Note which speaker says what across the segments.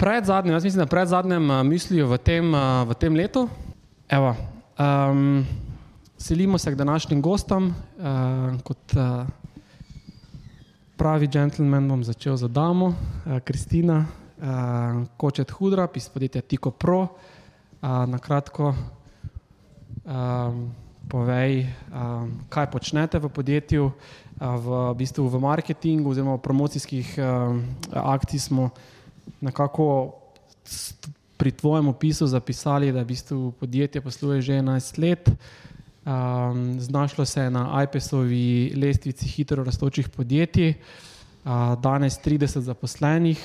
Speaker 1: predzadnjem, jaz mislim, na predzadnjem uh, misliju v tem, uh, v tem letu. Evo, um, selimo se k današnjim gostom. Uh, kot uh, pravi gentleman bom začel za damo, Kristina, uh, uh, Kočet Hudra, iz podjetja Tiko Pro. Uh, na kratko, um, povej, um, kaj počnete v podjetju. Uh, v, bistvu v marketingu oziroma v promocijskih um, akcijah smo nekako pri tvojem opisu zapisali, da v bistvu podjetje posluje že 11 let. Um, znašlo se je na IPS-ovi lestvici hitro rastočih podjetij, uh, danes 30 zaposlenih,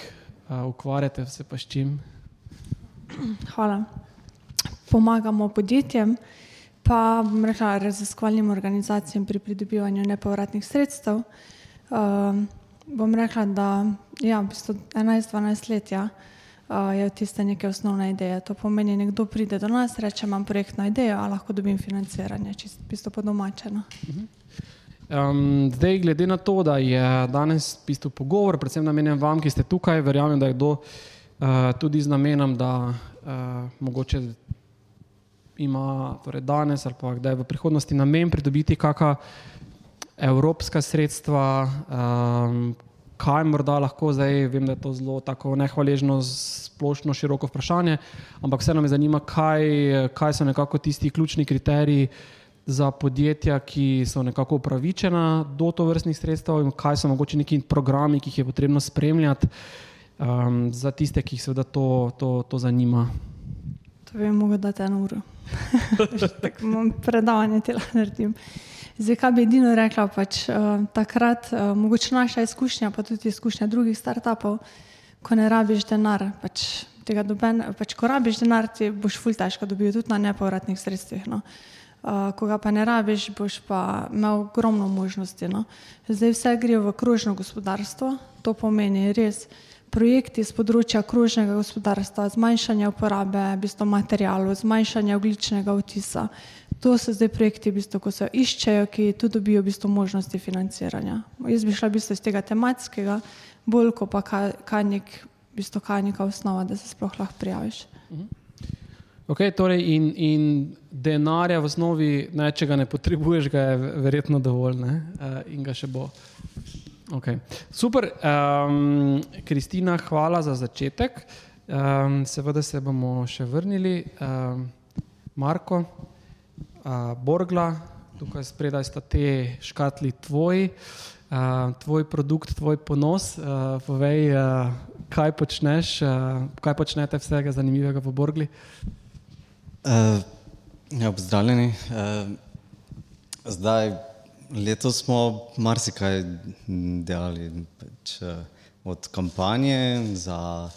Speaker 1: uh, ukvarjate se pa s čim?
Speaker 2: Hvala. Pomagamo podjetjem, pa rekla raziskovalnim organizacijam pri pridobivanju nepovratnih sredstev. Um, bom rekla, da ja, v bistvu 11-12 let ja, uh, je tiste neke osnovne ideje. To pomeni, nekdo pride do nas, reče, imam projektno idejo, a lahko dobim financiranje, čisto bistvo podomačeno.
Speaker 1: Um, zdaj, glede na to, da je danes bistvo pogovor, predvsem namenjen vam, ki ste tukaj, verjamem, da je kdo uh, tudi z namenom, da uh, mogoče ima torej danes ali pa kdaj v prihodnosti namen pridobiti kakšna evropska sredstva, um, kaj morda lahko zdaj, vem, da je to zelo tako nehvaležno, splošno, široko vprašanje, ampak vseeno me zanima, kaj, kaj so nekako tisti ključni kriteriji za podjetja, ki so nekako upravičena do to vrstnih sredstev in kaj so mogoče neki programi, ki jih je potrebno spremljati um, za tiste, ki jih seveda to, to, to zanima.
Speaker 2: To bi mogel dati eno uro. Tako imam predavanje tela naredim. Zdaj, kaj bi edino rekla, pač uh, takrat, uh, mogoče naša izkušnja, pa tudi izkušnja drugih startupov, ko ne rabiš denar, pač tega doben, pač ko rabiš denar, ti boš ful težko dobil tudi na nepovratnih sredstvih. No. Uh, ko ga pa ne rabiš, boš pa imel ogromno možnosti. No. Zdaj vse gre v krožno gospodarstvo, to pomeni res projekti z področja krožnega gospodarstva, zmanjšanje uporabe bistvo, materijalov, zmanjšanje ogličnega vtisa. To so zdaj projekti, bistvo, ko se iščejo, ki tudi dobijo bistvo, možnosti financiranja. Jaz bi šla bistvo, iz tega tematskega, bolj kot pa kaj, kaj, nek, bistvo, kaj neka osnova, da se sploh lahko prijaviš.
Speaker 1: Okay, torej in, in denarja v osnovi, ne, če ga ne potrebuješ, ga je verjetno dovolj ne, uh, in ga še bo. Okay. Super, um, Kristina, hvala za začetek. Um, seveda se bomo še vrnili. Um, Marko, uh, Borgla, tukaj spredaj sta te škatli tvoji, uh, tvoj produkt, tvoj ponos. Uh, povej, uh, kaj počneš, uh, kaj počnete vsega zanimivega v Borgli.
Speaker 3: Uh, ja, pozdravljeni. Uh, zdaj, letos smo marsikaj delali, pač, uh, od kampanje za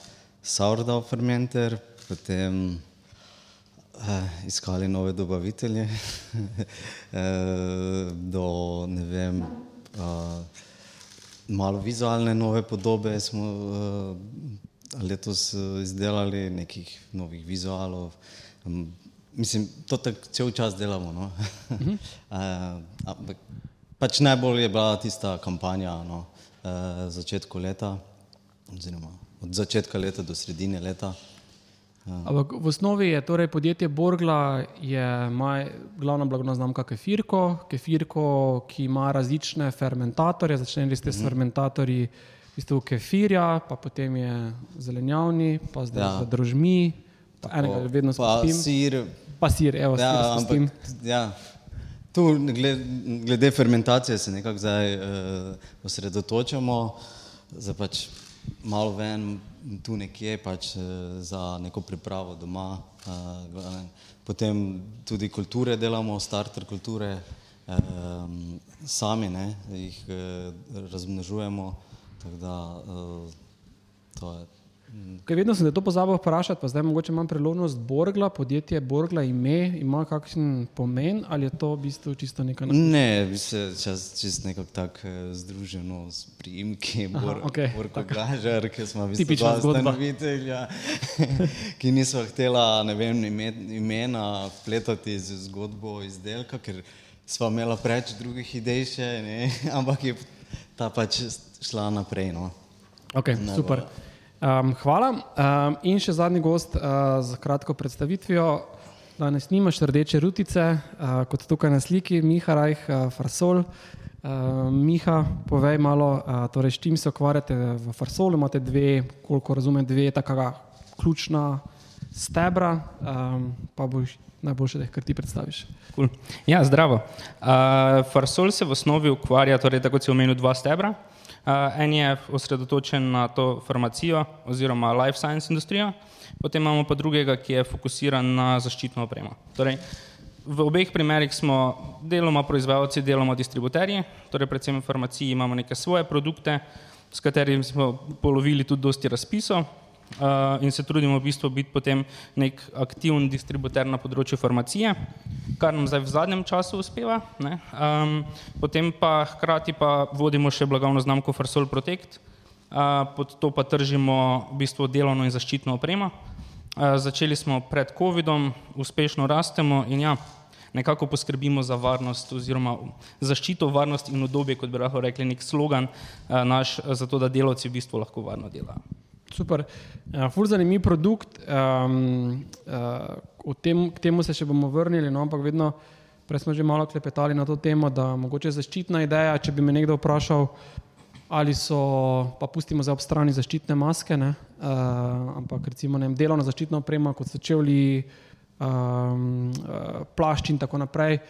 Speaker 3: Sourdough fermenter, potem iskali nove dobavitelje, uh, do ne vem, uh, malo vizualne nove podobe smo letos izdelali, nekih novih vizualov. Um, mislim, to tako cel čas delamo. No? -huh. uh, pač najbolj je bila tista kampanja no? začetku leta, oziroma od začetka leta do sredine leta.
Speaker 1: Ampak v osnovi je torej podjetje Borgla, je maj, glavna blagovna znamka Kefirko, Kefirko, ki ima različne fermentatorje, začeli ste s -hmm. fermentatorji v bistvu kefirja, pa potem je zelenjavni, pa zdaj ja. z drožmi, pa Tako, enega vedno
Speaker 3: spomnim. Pa sir.
Speaker 1: Pa sir, evo, ja, ampak,
Speaker 3: ja. Tu glede, glede fermentacije se nekako zdaj uh, osredotočamo, zdaj pač malo ven, tu nekje pač uh, za neko pripravo doma. Uh, potem tudi kulture delamo, starter kulture, uh, sami ne, jih uh, razmnožujemo. Da, uh, to je
Speaker 1: Kaj, vedno sem to pozabil vprašati, pa zdaj mogoče imam priložnost. Borgla, podjetje Borgla, ime, ima kakšen pomen ali je to v bistvu čisto nekaj?
Speaker 3: Ne, bi se čas, čist nekako tako eh, združeno s priimki, Bor,
Speaker 1: okej,
Speaker 3: Borko Gažar, ki smo v bistvu dva ustanovitelja, ki niso htela, ne vem, ime, imena pletati z zgodbo izdelka, ker sva imela preveč drugih idej še, ne, ampak je ta pač šla naprej, no.
Speaker 1: Okay, super. Um, hvala. Um, in še zadnji gost uh, za kratko predstavitvijo. Danes nimaš rdeče rutice, uh, kot tukaj na sliki, Miha Rajh, uh, Farsol. Uh, Miha, povej malo, uh, torej, s čim se ukvarjate v Farsolu. Imate dve, koliko razumem, dve taka ključna stebra, um, pa boš najboljše, da jih kar ti predstaviš.
Speaker 4: Cool. Ja, zdravo. Uh, Farsol se v osnovi ukvarja, torej, tako kot si omenil, dva stebra. Uh, en je osredotočen na to farmacijo oziroma life science industrijo, potem imamo pa drugega, ki je fokusiran na zaščitno opremo. Torej, v obeh primerih smo deloma proizvajalci, deloma distributerji, torej predvsem v farmaciji imamo neke svoje produkte, s katerimi smo polovili tudi dosti razpisov uh, in se trudimo v bistvu biti potem nek aktiven distributer na področju farmacije, kar nam zdaj v zadnjem času uspeva. ne. Um, potem pa hkrati pa vodimo še blagovno znamko Farsol Protect, uh, pod to pa tržimo v bistvu delovno in zaščitno opremo. Uh, začeli smo pred COVID-om, uspešno rastemo in ja, nekako poskrbimo za varnost oziroma zaščito, varnost in udobje, kot bi lahko rekli, nek slogan naš, zato da delavci v bistvu lahko varno delajo.
Speaker 1: Super. Uh, ful zanimiv produkt. Um, uh, tem, k temu se še bomo vrnili, no, ampak vedno, prej smo že malo klepetali na to temo, da mogoče zaščitna ideja, če bi me nekdo vprašal, ali so, pa pustimo za ob strani zaščitne maske, ne, uh, ampak recimo ne vem, delovna zaščitna oprema, kot so čevlji, um, uh, plašč in tako naprej.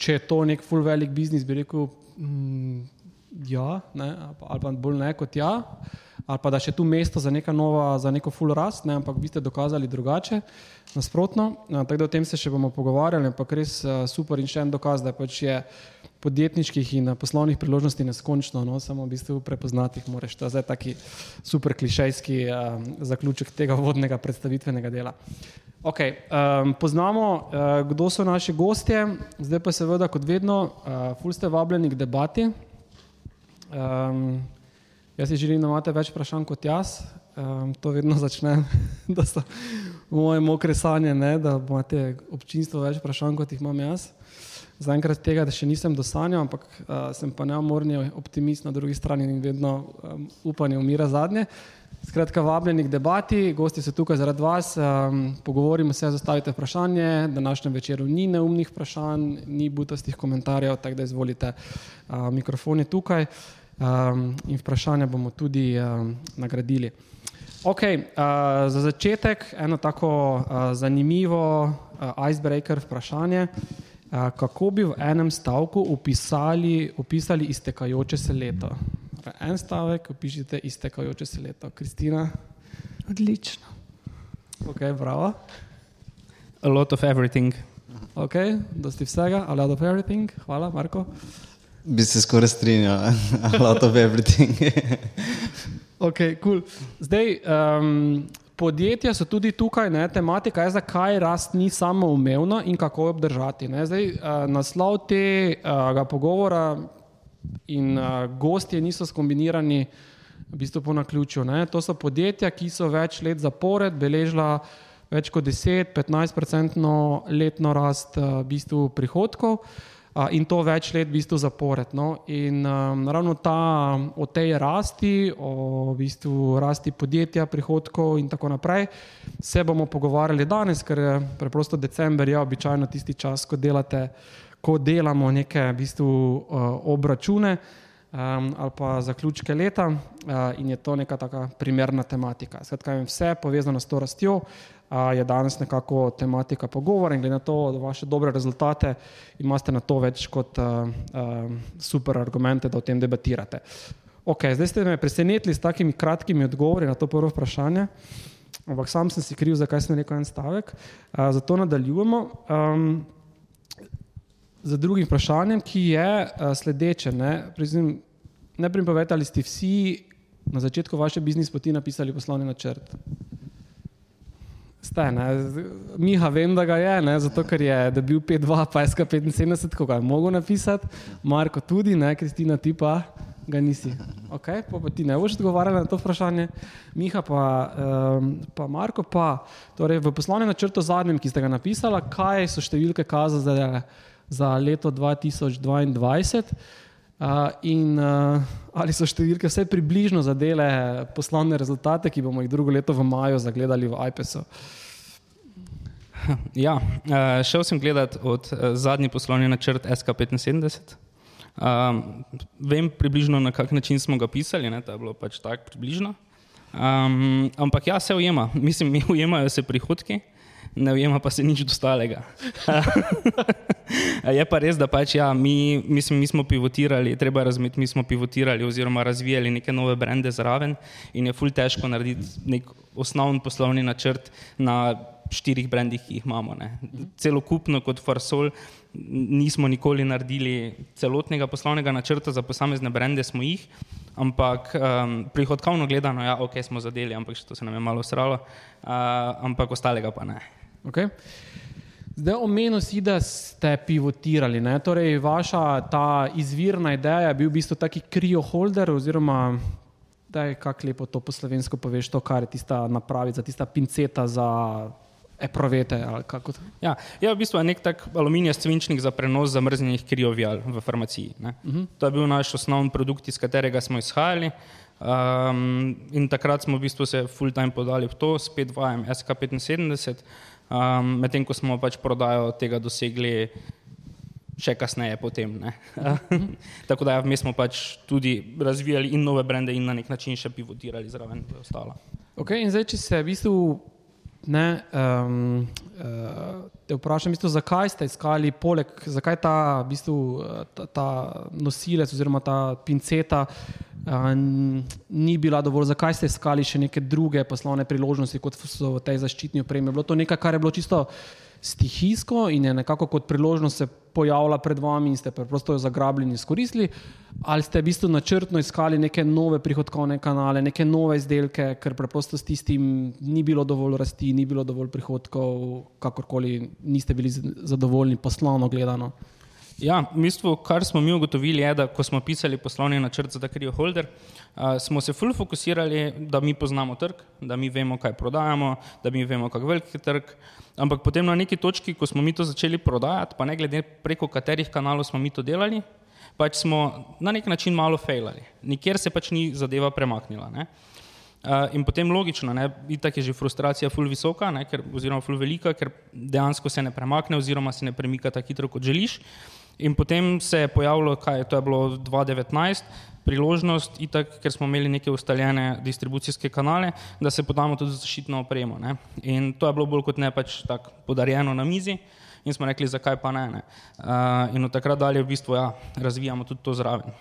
Speaker 1: Če je to nek full velik biznis, bi rekel, mm, ja, ne, ali pa- bolj ne kot ja ali pa da še tu mesto za, neka nova, za neko full rast, ne, ampak vi ste dokazali drugače, nasprotno. A, Tako da o tem se še bomo pogovarjali, ampak res a, super in še en dokaz, da pač je podjetniških in poslovnih priložnosti neskončno, no, samo v bistvu prepoznati jih moraš. To je taki super klišejski a, zaključek tega vodnega predstavitvenega dela. Okay, um, poznamo, uh, kdo so naši gostje, zdaj pa seveda, kot vedno, uh, ful ste vabljeni k debati. Um, jaz si želim, da imate več vprašanj kot jaz. Um, to vedno začnem, da so moje mokre sanje, ne, da imate občinstvo več vprašanj kot jih imam jaz. Zaenkrat tega, da še nisem dosanjal, ampak uh, sem pa neumorni optimist na drugi strani in vedno um, upanje umira zadnje. Skratka, vabljeni k debati, gosti so tukaj zaradi vas, um, pogovorimo se, zastavite vprašanje. Današnjem večeru ni neumnih vprašanj, ni butastih komentarjev, tako da izvolite, uh, mikrofon je tukaj um, in vprašanja bomo tudi um, nagradili. Okay, uh, za začetek eno tako uh, zanimivo uh, icebreaker vprašanje. Uh, kako bi v enem stavku opisali, opisali iztekajoče se leto? En stavek, opišite iztekajoče se leto. Kristina,
Speaker 2: Odlično.
Speaker 1: ok, bravo.
Speaker 4: A lot of everything.
Speaker 1: Ok, dosti vsega, a lot of everything. Hvala, Marko.
Speaker 3: Bi se skoraj strinjal, a lot of everything.
Speaker 1: Ok, cool. Zdaj, um, podjetja so tudi tukaj, ne, tematika je, zakaj rast ni samoumevna in kako jo obdržati. Ne. Zdaj, uh, naslov tega pogovora in uh, gostje niso skombinirani v bistvu po naključju. Ne. To so podjetja, ki so več let zapored beležila več kot 10-15% letno rast uh, v bistvu prihodkov. A, in to več let v bistvu zapored. No? In um, ravno ta, o tej rasti, o v bistvu rasti podjetja, prihodkov in tako naprej, se bomo pogovarjali danes, ker je preprosto december je običajno tisti čas, ko, delate, ko delamo neke v bistvu, uh, obračune um, ali pa zaključke leta uh, in je to neka taka primerna tematika. Skratka, vse povezano s to rastjo je danes nekako tematika pogovora in glede na to, da vaše dobre rezultate imate na to več kot uh, uh, super argumente, da o tem debatirate. Okay, zdaj ste me presenetili s takimi kratkimi odgovori na to prvo vprašanje, ampak sam sem si kriv, zakaj sem rekel en stavek. Uh, zato nadaljujemo. Um, z drugim vprašanjem, ki je uh, sledeče. Ne? Prizim, najprej povejte, ali ste vsi na začetku vaše biznis poti napisali poslovni načrt? Ste? Miha, vem, da ga je, ne? zato ker je dobil 5-2, pa SK75, ko ga je mogel napisati, Marko tudi, ne, Kristina, ti pa ga nisi. Okay, pa, pa ti ne boš odgovarjala na to vprašanje. Miha, pa, um, pa Marko, pa torej v poslovnem načrtu zadnjem, ki ste ga napisali, kaj so številke kazale za, za leto 2022. Uh, in uh, ali so številke vse približno zadele poslovne rezultate, ki bomo jih drugo leto v maju zagledali v iPesu?
Speaker 4: Ja, uh, šel sem gledat od uh, zadnji poslovni načrt SK75. Um, vem približno na kak način smo ga pisali, ne, to je bilo pač tako približno. Um, ampak ja, se ujema, mislim, mi ujemajo se prihodki, ne ujema pa se nič dostalega. je pa res, da pač, ja, mi, mislim, mi smo pivotirali, treba razumeti, mi smo pivotirali oziroma razvijali neke nove brende zraven in je ful težko narediti nek osnovni poslovni načrt na štirih brendih, ki jih imamo. Ne. Celokupno kot Farsol nismo nikoli naredili celotnega poslovnega načrta za posamezne brende, smo jih, ampak um, prihodkovno gledano, ja, ok, smo zadeli, ampak to se nam je malo sralo, uh, ampak ostalega pa ne.
Speaker 1: Okay. Zdaj, omenil si, da ste pivotirali. Ne? Torej, vaša ta izvirna ideja je bil v bistvu taki krioholder, oziroma da je kako lepo to po slovensko poveš, to, kar je tista napravica, tista pinceta za eprovete.
Speaker 4: Ja, ja, v bistvu je nek tak aluminijast svinčnik za prenos zamrznjenih kriovijal v farmaciji. Uh mhm. -huh. To je bil naš osnovni produkt, iz katerega smo izhajali. Um, in takrat smo v bistvu se full time podali v to, spet vajem SK75 um, medtem ko smo pač prodajo tega dosegli še kasneje. Potem, Tako da ja, mi smo pač tudi razvijali in nove brende in na nek način še pivotirali zraven ostalo.
Speaker 1: Okay, in zdaj, če se v bistvu ne, um, uh, te vprašam, bistvu, zakaj ste iskali poleg, zakaj ta, v bistvu, ta, ta nosilec oziroma ta pinceta uh, ni bila dovolj, zakaj ste iskali še neke druge poslovne priložnosti, kot so v tej zaščitni opremi. Bilo to nekaj, kar je bilo čisto stihijsko in je nekako kot priložnost se pojavila pred vami in ste preprosto jo zagrabili in izkoristili, ali ste v bistvu načrtno iskali neke nove prihodkovne kanale, neke nove izdelke, ker preprosto s tistim ni bilo dovolj rasti, ni bilo dovolj prihodkov, kakorkoli niste bili zadovoljni poslovno gledano.
Speaker 4: Ja, v bistvu, kar smo mi ugotovili, je, da ko smo pisali poslovni načrt za ta krijo holder, uh, smo se fully fokusirali, da mi poznamo trg, da mi vemo, kaj prodajamo, da mi vemo, kako velik je trg. Ampak potem na neki točki, ko smo mi to začeli prodajati, pa ne glede preko katerih kanalov smo mi to delali, pač smo na nek način malo fejlali. Nikjer se pač ni zadeva premaknila. Ne? Uh, in potem logično, itak je že frustracija ful visoka, ne, ker, oziroma ful velika, ker dejansko se ne premakne oziroma se ne premika tako hitro, kot želiš. In potem se je pojavilo, kaj to je bilo 2019, priložnost, itak, ker smo imeli neke ustaljene distribucijske kanale, da se podamo tudi za zaščitno opremo. Ne. In to je bilo bolj kot ne pač tako podarjeno na mizi in smo rekli, zakaj pa ne. ne. Uh, in od takrat dalje v bistvu ja, razvijamo tudi to zraven.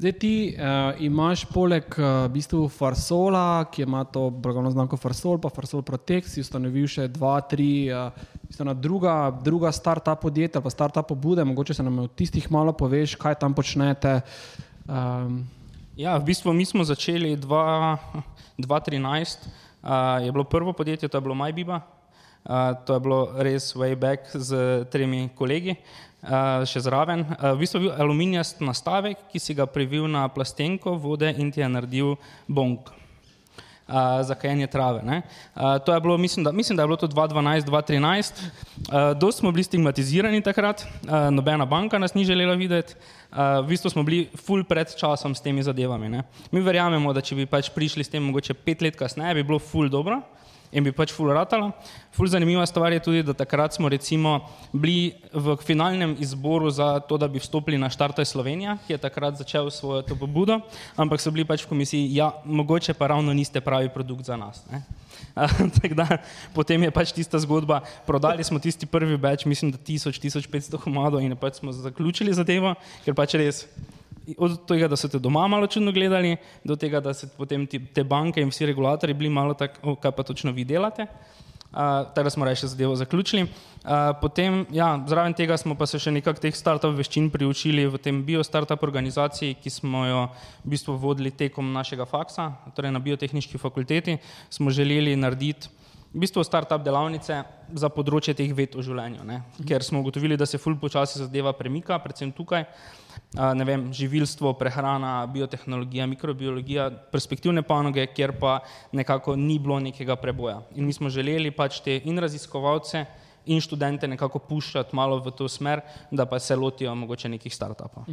Speaker 1: Zdaj ti uh, imaš poleg uh, v bistvu Farsola, ki ima to blagovno znamko Farsol, pa Farsol Protect, si ustanovil še dva, tri, uh, druga, druga start-up podjetja, pa start-up pobude, mogoče se nam od tistih malo poveš, kaj tam počnete. Um.
Speaker 4: Ja, v bistvu mi smo začeli 2013, uh, je bilo prvo podjetje, to je bilo MyBiba, uh, to je bilo res way back z tremi kolegi. Uh, Uh, še zraven. Uh, v bistvu je bil aluminijast nastavek, ki si ga privil na plastenko vode in ti je naredil bonk uh, za kajenje trave. Uh, to je bilo, mislim da, mislim, da je bilo to 2012-2013. Uh, dost smo bili stigmatizirani takrat, uh, nobena banka nas ni želela videti. Uh, v bistvu smo bili full pred časom s temi zadevami. Ne? Mi verjamemo, da če bi pač prišli s tem mogoče pet let kasneje, bi bilo full dobro in bi pač ful ratala. Ful zanimiva stvar je tudi, da takrat smo recimo bili v finalnem izboru za to, da bi vstopili na Štartaj Slovenija, ki je takrat začel svojo to pobudo, ampak so bili pač v komisiji, ja, mogoče pa ravno niste pravi produkt za nas. da, potem je pač tista zgodba, prodali smo tisti prvi več, mislim, da 1000-1500 komadov in pač smo zaključili zadevo, ker pač res od tega, da so te doma malo čudno gledali, do tega, da so potem ti, te banke in vsi regulatori bili malo tako, kaj pa točno vi delate. Uh, Tako smo reči zadevo zaključili. Uh, potem, ja, zraven tega smo pa se še nekaj teh startup veščin priučili v tem bio-startup organizaciji, ki smo jo v bistvu vodili tekom našega faksa, torej na biotehnički fakulteti. Smo želeli narediti v bistvu startup delavnice za področje teh ved o življenju, ne? ker smo ugotovili, da se ful počasi zadeva premika, predvsem tukaj. Uh, ne vem, živilstvo, prehrana, biotehnologija, mikrobiologija, perspektivne panoge, kjer pa nekako ni bilo nekega preboja. In mi smo želeli pač te in raziskovalce in študente nekako puščati malo v to smer, da pa se lotijo mogoče nekih startupov.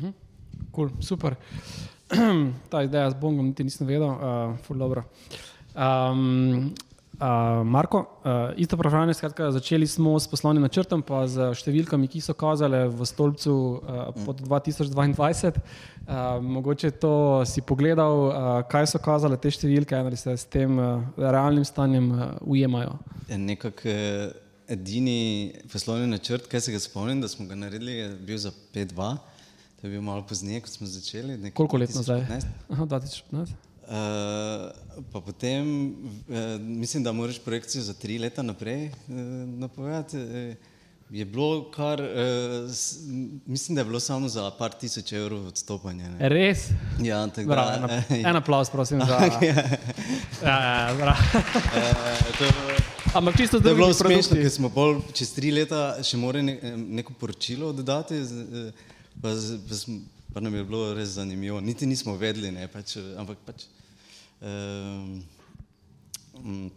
Speaker 1: Cool, super. Ta ideja z bongom niti nisem vedel, uh, ful dobro. Um, uh, Marko, uh, isto vprašanje, skratka, začeli smo s poslovnim načrtom, pa z številkami, ki so kazale v stolpcu uh, pod 2022. Uh, mogoče to si pogledal, uh, kaj so kazale te številke, ali se s tem uh, realnim stanjem uh, ujemajo.
Speaker 3: Ja, Nekako eh, edini poslovni načrt, ki se ga spomnim, da smo ga naredili, je bil za 5-2. To je bil malo pozneje, kot smo začeli.
Speaker 1: Koliko let nazaj?
Speaker 3: 2015.
Speaker 1: Aha, 2015.
Speaker 3: Uh, pa potem, uh, mislim, da moraš projekcijo za tri leta naprej uh, napovedati. Je bilo kar, uh, mislim, da je bilo samo za par tisoč evrov odstopanja. Ne?
Speaker 1: Res?
Speaker 3: Ja, tako
Speaker 1: Bravo,
Speaker 3: da.
Speaker 1: en, en aplaus, prosim. Za, ja, ja, bravo.
Speaker 3: Uh, to,
Speaker 1: Ampak čisto
Speaker 3: To je bilo smešno, ker smo bolj čez tri leta še morali ne, neko poročilo oddati, eh, pa, pa, smo, pa nam je bilo res zanimivo. Niti nismo vedeli, ne, pač, eh, ampak pač. Um, um,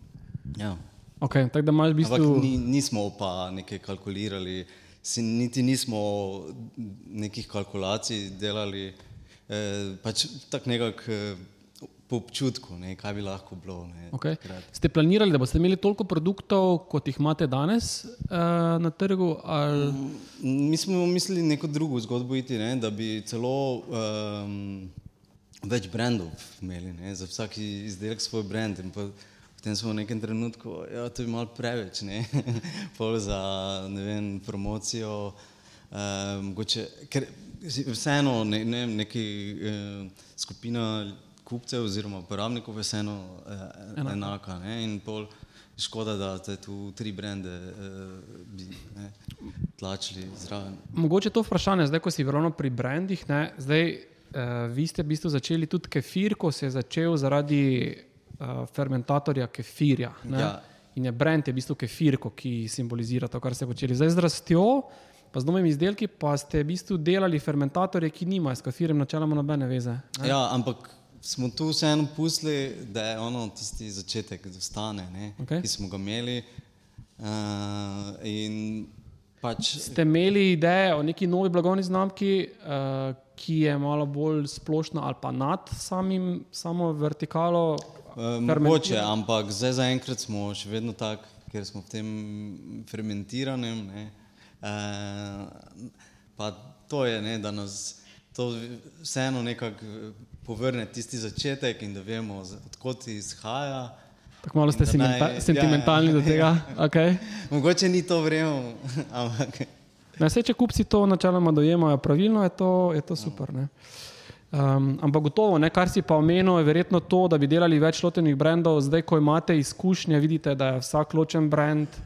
Speaker 3: ja.
Speaker 1: Okay, tako da imaš v
Speaker 3: Ampak
Speaker 1: bistvu.
Speaker 3: ni, nismo pa nekaj kalkulirali, si, niti nismo nekih kalkulacij delali, eh, pač tako nekako eh, po občutku, ne, kaj bi lahko bilo. Ne,
Speaker 1: Okay.
Speaker 3: takrat.
Speaker 1: Ste planirali, da boste imeli toliko produktov, kot jih imate danes uh, na trgu? Ali...
Speaker 3: Mi smo mislili neko drugo zgodbo iti, ne, da bi celo um, več brendov imeli, ne, za vsak izdelek svoj brand. In pa Potem smo v nekem trenutku, da ja, to je malo preveč, ne, pol za ne vem, promocijo. Um, mogoče, ker vseeno ne, ne, neki uh, skupina kupcev oziroma uporabnikov je vseeno uh, enaka. enaka ne, in pol škoda, da te tu tri brende uh, bi ne, tlačili zraven.
Speaker 1: Mogoče to vprašanje, zdaj ko si ravno pri brandih, ne, zdaj uh, vi ste v bistvu začeli tudi kefir, ko se je začel zaradi uh, fermentatorja kefirja. ne.
Speaker 3: Ja.
Speaker 1: In je brand je v bistvu kefirko, ki simbolizira to, kar ste počeli. Zdaj z rastjo, pa z novimi izdelki, pa ste v bistvu delali fermentatorje, ki nimajo s kefirjem načeloma nobene veze. ne.
Speaker 3: Ja, ampak smo tu vseeno pustili, da je ono tisti začetek, da ostane, ne,
Speaker 1: Okej.
Speaker 3: ki smo ga imeli. Uh, in pač
Speaker 1: Ste imeli ideje o neki novi blagovni znamki, uh, ki je malo bolj splošna ali pa nad samim, samo vertikalo?
Speaker 3: Uh, mogoče, ampak zdaj zaenkrat smo še vedno tak, ker smo v tem fermentiranem. Ne, uh, pa to je, ne, da nas to vseeno nekako povrne tisti začetek in da vemo, odkot izhaja.
Speaker 1: Tako malo ste
Speaker 3: da
Speaker 1: sentimenta
Speaker 3: naj-
Speaker 1: sentimentalni
Speaker 3: ja,
Speaker 1: do tega. Okay.
Speaker 3: Mogoče ni to vreme, ampak
Speaker 1: Ne, sej, če kupci to načeloma dojemajo pravilno, je to, je to super. Ne? Um, ampak gotovo, ne, kar si pa omenil, je verjetno to, da bi delali več lotenih brendov. Zdaj, ko imate izkušnje, vidite, da je vsak ločen brand,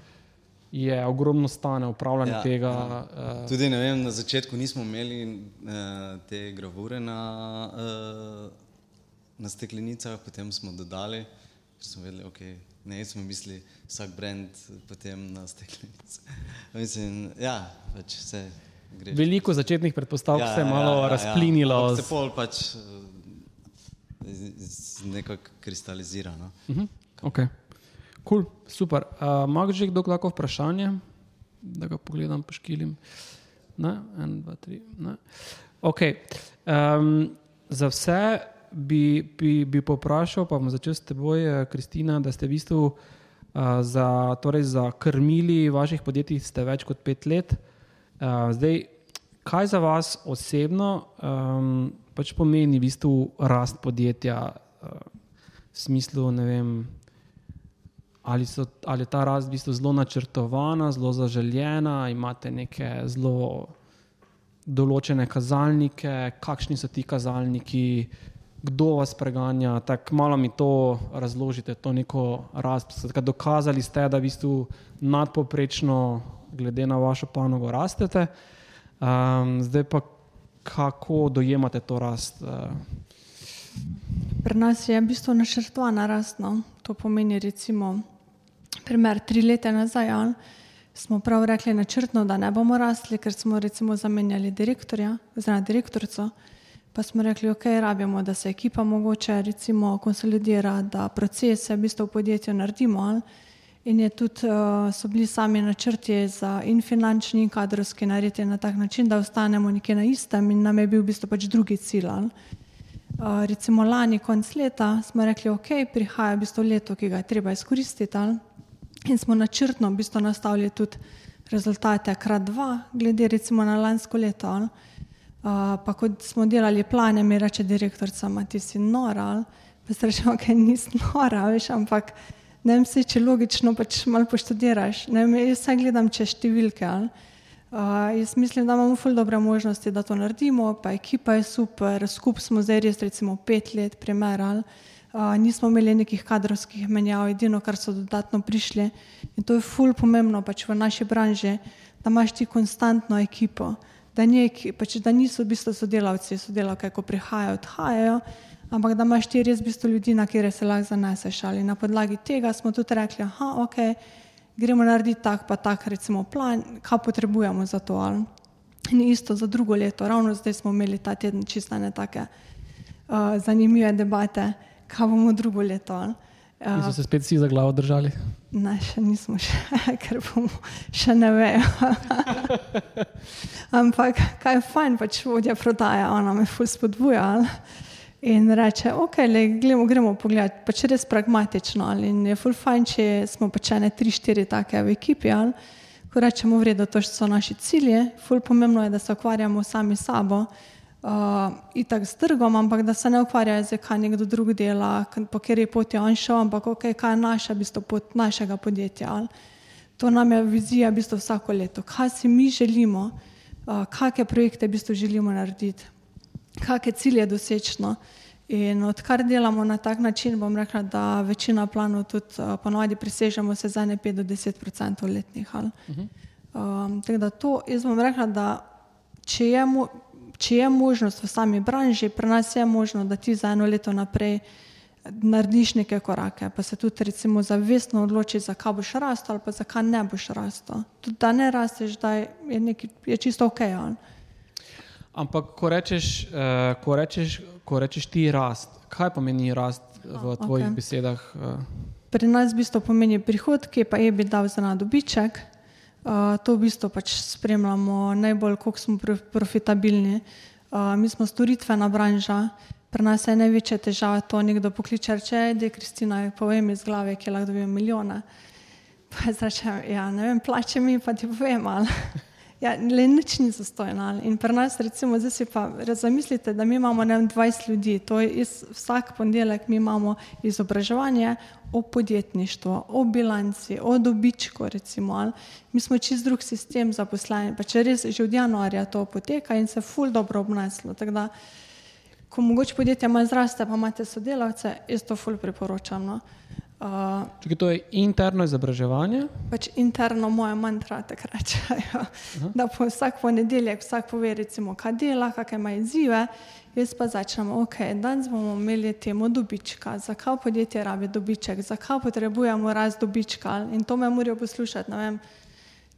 Speaker 1: je ogromno stane upravljanje ja, tega. Ja. Uh,
Speaker 3: Tudi vem, na začetku nismo imeli uh, te gravure na, uh, na steklenicah, potem smo dodali, ker smo vedeli, okay, ne, smo mislili vsak brand potem na steklenici. Mislim, ja, pač vse gre.
Speaker 1: veliko začetnih predpostavk ja, se je malo ja, ja, razplinilo.
Speaker 3: Ja.
Speaker 1: z-
Speaker 3: Se pol pač uh, iz- nekako kristalizira. No?
Speaker 1: Mhm, Okay. Cool, super. Uh, Mag že kdo kako vprašanje, da ga pogledam, poškilim. Ne, en, dva, tri. Ne. Okay. Um, za vse bi, bi, bi poprašal, pa bom začel s teboj, eh, Kristina, da ste v bistvu uh, za, torej za krmili vaših podjetij ste več kot pet let. Uh, zdaj, kaj za vas osebno um, pač pomeni v bistvu rast podjetja uh, v smislu, ne vem, ali, so, ali je ta rast v bistvu zelo načrtovana, zelo zaželjena, imate neke zelo določene kazalnike, kakšni so ti kazalniki, kdo vas preganja. Tako malo mi to razložite, to neko rast. Dokazali ste, da v bistvu nadpoprečno, glede na vašo panogo, rastete. Um, zdaj pa kako dojemate to rast? Uh,
Speaker 2: Pri nas je v bistvu načrtovana rast. No. To pomeni, recimo, primer tri leta nazaj. Ja, smo prav rekli načrtno, da ne bomo rasli, ker smo recimo zamenjali direktorja, oziroma direktorico. Pa smo rekli, ok, rabimo, da se ekipa mogoče recimo konsolidira, da procese v bistvu v podjetju naredimo. Ali? In je tudi, uh, so bili sami načrti za in finančni in kadrovski narediti na tak način, da ostanemo nekje na istem in nam je bil v bistvu pač drugi cilj. Uh, recimo lani, konc leta, smo rekli, ok, prihaja v bistvu leto, ki ga je treba izkoristiti. Ali? In smo načrtno v bistvu nastavili tudi rezultate krat dva, glede recimo na lansko leto. Uh, pa ko smo delali plane, mi reče direktorica, ti si nora, pa se rečemo, ok, nisi nora, veš, ampak ne vem, če logično pač malo poštudiraš. Ne vem, jaz vse gledam čez številke. Uh, jaz mislim, da imamo ful dobre možnosti, da to naredimo, pa ekipa je super, skupaj smo zdaj res recimo pet let primerali, uh, nismo imeli nekih kadrovskih menjav, edino, kar so dodatno prišli. In to je ful pomembno pač v naši branži, da imaš ti konstantno ekipo, da, ni, pač, da niso v bistvu sodelavci, sodelavke, ko prihajajo, odhajajo, ampak da imaš ti res v bistvu ljudi, na kere se lahko zaneseš. Ali na podlagi tega smo tudi rekli, da okay, gremo narediti tak, pa tak, recimo, plan, kaj potrebujemo za to. Ali. In isto za drugo leto, ravno zdaj smo imeli ta teden čisto ne take uh, zanimive debate, kaj bomo drugo leto.
Speaker 1: Uh, so se spet vsi za glavo držali?
Speaker 2: Ne, še nismo, še, ker bomo še ne vejo. Ampak kaj je fajn, pač vodja prodaja, ona me ful spodbuja. Ali? In reče, ok, le, gremo, gremo pogledat, pač res pragmatično. In je full fajn, če smo pač ene tri, štiri take v ekipi. Ali, ko rečemo, vredo, to so naši cilji, full pomembno je, da se ukvarjamo sami sabo, uh, itak s trgom, ampak da se ne ukvarjajo z kaj nekdo drug dela, po kateri poti on šel, ampak ok, kaj je naša, bistvo pot našega podjetja. Ali. To nam je vizija, bistvo vsako leto. Kaj si mi želimo, uh, kakšne projekte bistvo želimo narediti kakšne cilje dosečno. In odkar delamo na tak način, bom rekla, da večina planov tudi uh, ponovadi presežemo se za ne 5 do 10 odstotkov letnih. Uh -huh. um, tako da to, jaz bom rekla, da če je, če je možnost v sami branži, pri nas je možno, da ti za eno leto naprej narediš neke korake, pa se tudi recimo zavestno odloči, za kaj boš rastel ali pa za kaj ne boš rastel. Tudi da ne rasteš, da je, nekaj, je čisto ok. Ali.
Speaker 1: Ampak, ko rečeš, uh, ko, rečeš, ko rečeš ti rast, kaj pomeni rast v tvojih okay. besedah? Uh?
Speaker 2: Pri nas v bistvu pomeni prihodki, pa je bi dal za nadobiček. Uh, to v bistvu pač spremljamo najbolj, koliko smo profitabilni. Mi smo storitvena branža, pri nas je največja težava to, nekdo pokliče, če je Kristina, povem iz glave, ki lahko dobijo milijone. Pa je zračem, ja, ne vem, plače mi pa ti povem, ali. Ja, le nič ni zastojno. In pri nas, recimo, zdaj si pa zamislite, da mi imamo ne, 20 ljudi, to je iz, vsak ponedeljek mi imamo izobraževanje o podjetništvu, o bilanci, o dobičku. Recimo, mi smo čist drug sistem zaposleni, pa če res že od januarja to poteka in se ful dobro obneslo. Da, ko mogoče podjetje malo zraste, pa imate sodelavce, jaz to ful priporočam. No.
Speaker 1: Uh, Če to je interno izobraževanje?
Speaker 2: Pač interno moja mantra tako rečejo. Da po vsak ponedeljek vsak pove, recimo, kaj dela, kakšne ima izzive. Jaz pa začnem, ok, danes bomo imeli temo dobička, zakaj podjetje rabi dobiček, zakaj potrebujemo rast dobička in to me morajo poslušati, ne vem,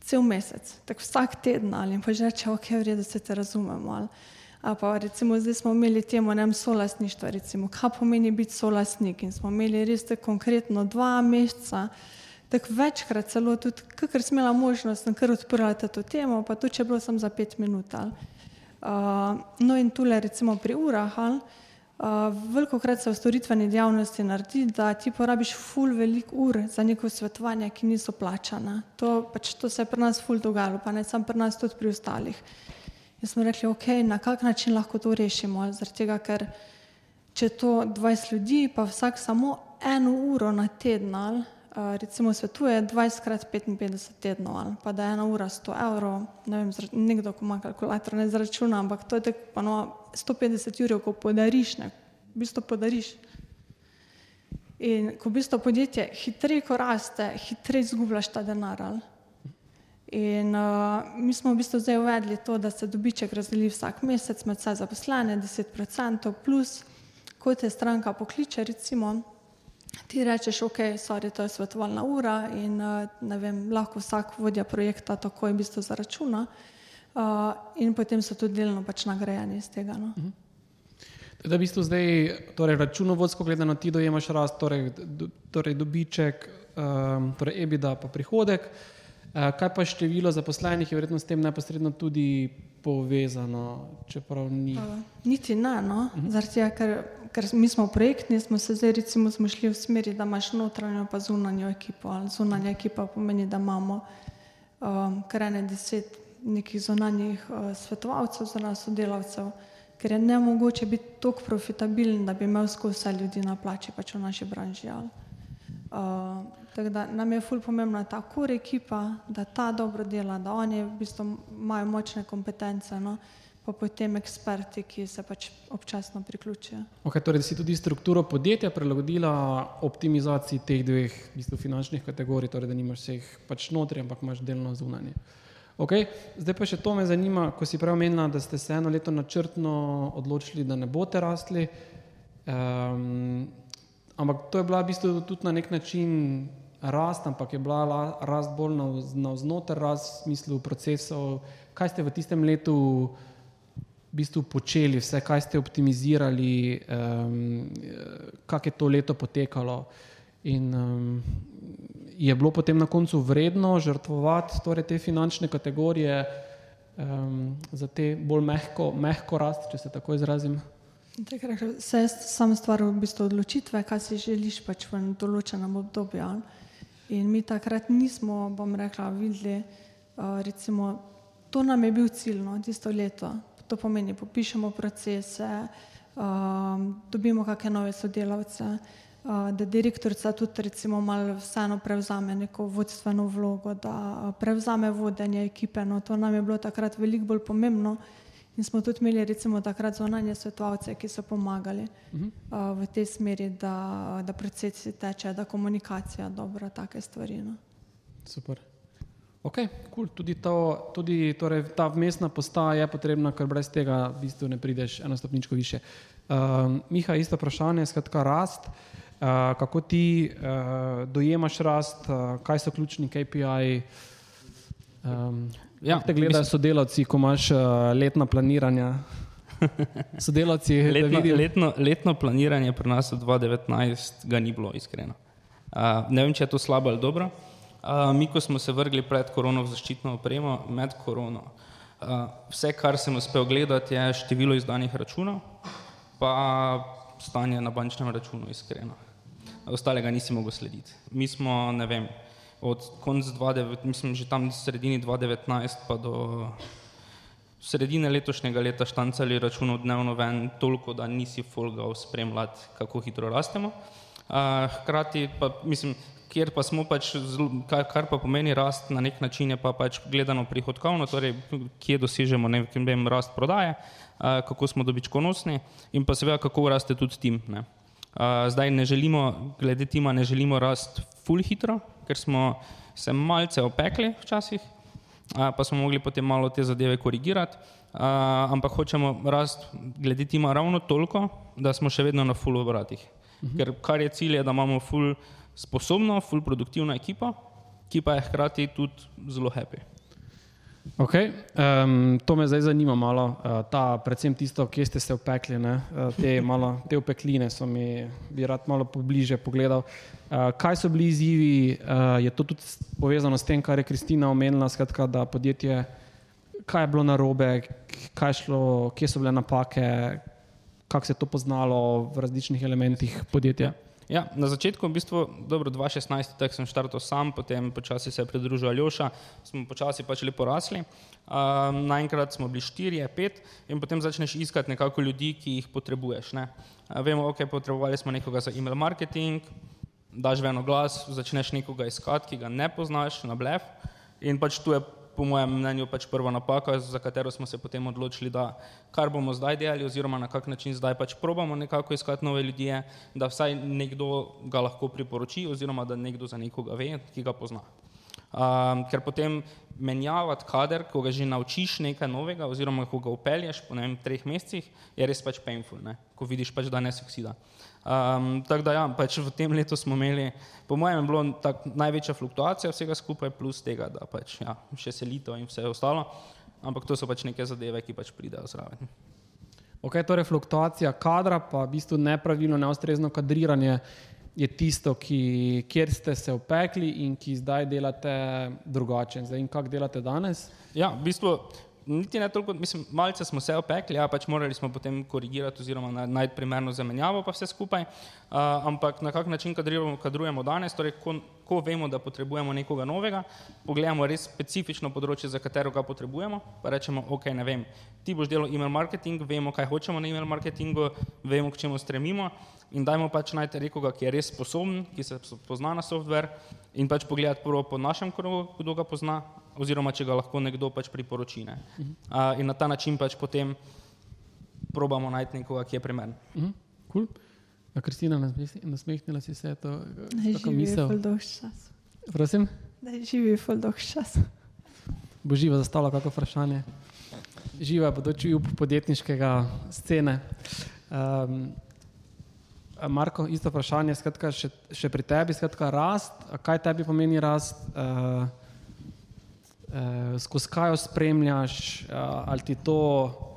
Speaker 2: cel mesec, tako vsak teden ali pa že reče, ok, v redu se te razumemo. Ali. Pa recimo zdaj smo imeli temo nem solasništva, recimo, kaj pomeni biti solasnik in smo imeli res te konkretno dva meseca, tako večkrat celo tudi, kakor sem imela možnost, sem kar odprla to temo, pa to, če bilo samo za pet minut. Uh, no in tule recimo pri urah, uh, veliko krat se v storitveni dejavnosti naredi, da ti porabiš ful velik ur za neko svetovanje, ki niso plačana. To, pač, to se je pri nas ful dogajalo, pa ne samo pri nas, tudi pri ostalih. In smo rekli, ok, na kak način lahko to rešimo. Tega, ker če to 20 ljudi, pa vsak samo eno uro na teden, ali, recimo svetuje 20 krat 55 tednov, ali, pa da je ena ura 100 evrov, ne vem, nekdo, ko ima kalkulator, ne zračuna, ampak to je tako, pa no, 150 ur, ko podariš ne, v bistvu podariš. In ko v bistvu podjetje hitreje, ko raste, hitreje izgubljaš ta denar. ali. In uh, mi smo v bistvu zdaj uvedli to, da se dobiček razdeli vsak mesec med vse zaposlene, 10% plus, ko te stranka pokliče, recimo, ti rečeš, ok, sorry, to je svetovalna ura in uh, ne vem, lahko vsak vodja projekta takoj v bistvu zaračuna uh, in potem so tudi delno pač nagrajeni iz tega. No.
Speaker 1: Da v bistvu zdaj, torej računovodsko gledano, ti dojemaš rast, torej, do, torej dobiček, um, torej EBITDA pa prihodek. Uh, kaj pa število zaposlenih je verjetno s tem neposredno tudi povezano, čeprav ni.
Speaker 2: Niti ne, no? zaradi tega, ker, ker mi smo projektni, smo se zdaj recimo smo šli v smeri, da imaš notranjo pa zunanjo ekipo. Ali zunanja ekipa pomeni, da imamo um, kar ene deset nekih zunanjih uh, svetovalcev za nas, sodelavcev, ker je nemogoče biti tako profitabilen, da bi imel skozi vse ljudi na plači, pač v naši branži. ali. Uh, tako da nam je ful pomembna ta kur ekipa, da ta dobro dela, da oni v bistvu imajo močne kompetence, no, pa potem eksperti, ki se pač občasno priključijo.
Speaker 1: Okay, torej, da si tudi strukturo podjetja prilagodila optimizaciji teh dveh v bistvu, finančnih kategorij, torej, da nimaš vseh pač notri, ampak imaš delno zunanje. Okay. Zdaj pa še to me zanima, ko si prej omenila, da ste se eno leto načrtno odločili, da ne boste rastli. Um, ampak to je bila v bistvu tudi na nek način rast, ampak je bila la, rast bolj navznoter, rast v smislu procesov. Kaj ste v tistem letu v bistvu počeli, vse, kaj ste optimizirali, um, kako je to leto potekalo. In um, je bilo potem na koncu vredno žrtvovati torej te finančne kategorije um, za te bolj mehko, mehko rast, če se tako izrazim.
Speaker 2: Vse je samo stvar v bistvu odločitve, kaj si želiš pač v določenem obdobju. ali. In mi takrat nismo, bom rekla, videli, uh, recimo, to nam je bil cilj, no, tisto leto. To pomeni, popišemo procese, um, dobimo kakšne nove sodelavce, uh, da direktorica tudi recimo malo vseeno prevzame neko vodstveno vlogo, da prevzame vodenje ekipe. No, to nam je bilo takrat veliko bolj pomembno. In smo tudi imeli recimo takrat zunanje svetovalce, ki so pomagali uh -huh. uh, v tej smeri, da, da procesi teče, da komunikacija dobra, take stvari. No.
Speaker 1: Super. Ok, cool. tudi, to, tudi torej, ta vmesna postaja je potrebna, ker brez tega v bistvu ne prideš eno stopničko više. Uh, Miha, isto vprašanje, skratka rast. Uh, kako ti uh, dojemaš rast, uh, kaj so ključni KPI? Um,
Speaker 4: Ja,
Speaker 1: te gledajo
Speaker 4: mislim-
Speaker 1: sodelavci, ko imaš uh, letna planiranja? Sodelavci,
Speaker 4: Letno,
Speaker 1: vidijo.
Speaker 4: letno, letno planiranje pri nas v 2019 ga ni bilo iskreno. Uh, ne vem, če je to slabo ali dobro. Uh, mi, ko smo se vrgli pred korono v zaščitno opremo, med korono, uh, vse, kar sem uspel gledati, je število izdanih računov, pa stanje na bančnem računu, iskreno. Ostalega nisi mogel slediti. Mi smo, ne vem, od konca 2019, mislim, že tam sredini 2019 pa do sredine letošnjega leta štancali računov dnevno ven toliko, da nisi folgal spremljati, kako hitro rastemo. Uh, hkrati pa, mislim, kjer pa smo pač, kar, kar pa pomeni rast na nek način je pa pač gledano prihodkovno, torej kje dosežemo ne vem, rast prodaje, uh, kako smo dobičkonosni in pa seveda kako raste tudi tim. Ne. Uh, zdaj ne želimo, glede tima ne želimo rast full hitro, ker smo se malce opekli včasih, pa smo mogli potem malo te zadeve korigirati, ampak hočemo rast glede tima ravno toliko, da smo še vedno na full obratih. -huh. Ker kar je cilj, je, da imamo full sposobno, full produktivno ekipo, ki pa je hkrati tudi zelo happy.
Speaker 1: Okay. Um, to me zdaj zanima malo, uh, ta, predvsem tisto, kje ste se upekli, ne? uh, te, malo, te upekline so mi, bi rad malo pobliže pogledal. Uh, kaj so bili izzivi, uh, je to tudi povezano s tem, kar je Kristina omenila, skratka, da podjetje, kaj je bilo narobe, kaj šlo, kje so bile napake, kako se je to poznalo v različnih elementih podjetja.
Speaker 4: Ja, na začetku, v bistvu, dobro, 2016, tako sem štartal sam, potem počasi se je pridružil Aljoša, smo počasi pač lepo rasli. Um, naenkrat smo bili štirje, pet in potem začneš iskati nekako ljudi, ki jih potrebuješ. Ne. Vemo, ok, potrebovali smo nekoga za email marketing, daš v eno glas, začneš nekoga iskati, ki ga ne poznaš na blef in pač tu je po mojem mnenju pač prva napaka, za katero smo se potem odločili, da kar bomo zdaj delali oziroma na kak način zdaj pač probamo nekako iskati nove ljudi, da vsaj nekdo ga lahko priporoči oziroma da nekdo za nekoga ve, ki ga pozna. Um, ker potem menjavati kader, ko ga že naučiš nekaj novega, oziroma ko ga upelješ po vem, treh mesecih, je res pač painful, ne? ko vidiš pač, da ne suksida. Um, tako da ja, pač v tem letu smo imeli, po mojem, je bilo tak, največja fluktuacija vsega skupaj, plus tega, da pač ja, še selitev in vse ostalo, ampak to so pač neke zadeve, ki pač pridejo zraven.
Speaker 1: Ok, torej fluktuacija kadra, pa v bistvu nepravilno, neustrezno kadriranje je tisto, ki, kjer ste se opekli in ki zdaj delate drugače. Zdaj, in kako delate danes?
Speaker 4: Ja, v bistvu niti ne toliko, mislim, malce smo se opekli, a pač morali smo potem korigirati oziroma najti primerno zamenjavo pa vse skupaj, uh, ampak na kak način kadrujemo, kadrujemo danes, torej ko, ko vemo, da potrebujemo nekoga novega, pogledamo res specifično področje, za katero ga potrebujemo, pa rečemo, ok, ne vem, ti boš delal email marketing, vemo, kaj hočemo na email marketingu, vemo, k čemu stremimo in dajmo pač najti nekoga, ki je res sposoben, ki se pozna na software in pač pogledati prvo po našem krogu, kdo ga pozna, oziroma če ga lahko nekdo pač priporoči. Ne. Uh, in na ta način pač potem probamo najti nekoga, ki je primeren.
Speaker 1: Uh -huh. cool. Ja, Kristina, nasmehnila si se to,
Speaker 2: kako misliš? Da je živi čas.
Speaker 1: Prosim?
Speaker 2: Da je živi čas.
Speaker 1: Bo živa zastavila kako vprašanje. Živa bodoči up podjetniškega scene. Um, Marko, isto vprašanje, skratka, še, še pri tebi, skratka, rast, kaj tebi pomeni rast? Uh, eh, skozi kaj jo spremljaš, eh, ali ti to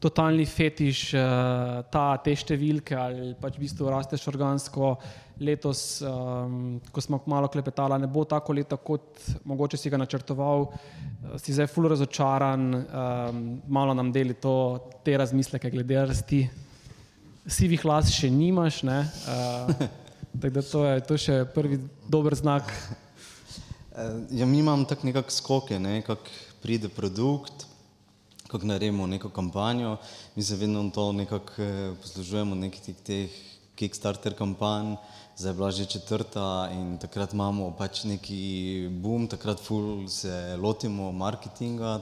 Speaker 1: totalni fetiš, eh, ta, te številke, ali pač v bistvu rasteš organsko. Letos, um, ko smo malo klepetali, ne bo tako leto, kot mogoče si ga načrtoval, si zdaj ful razočaran, um, malo nam deli to, te razmisleke glede rasti. Sivih las še nimaš, uh, tako da to je to še prvi dober znak.
Speaker 3: Eh, ja, mi imamo tako nekakšne skoke, ne, kako pride produkt, kako naredimo neko kampanjo. Mi se vedno to nekako eh, poslužujemo, nekih teh Kickstarter kampanj, zdaj je bila že četrta in takrat imamo pač neki boom, takrat ful se lotimo marketinga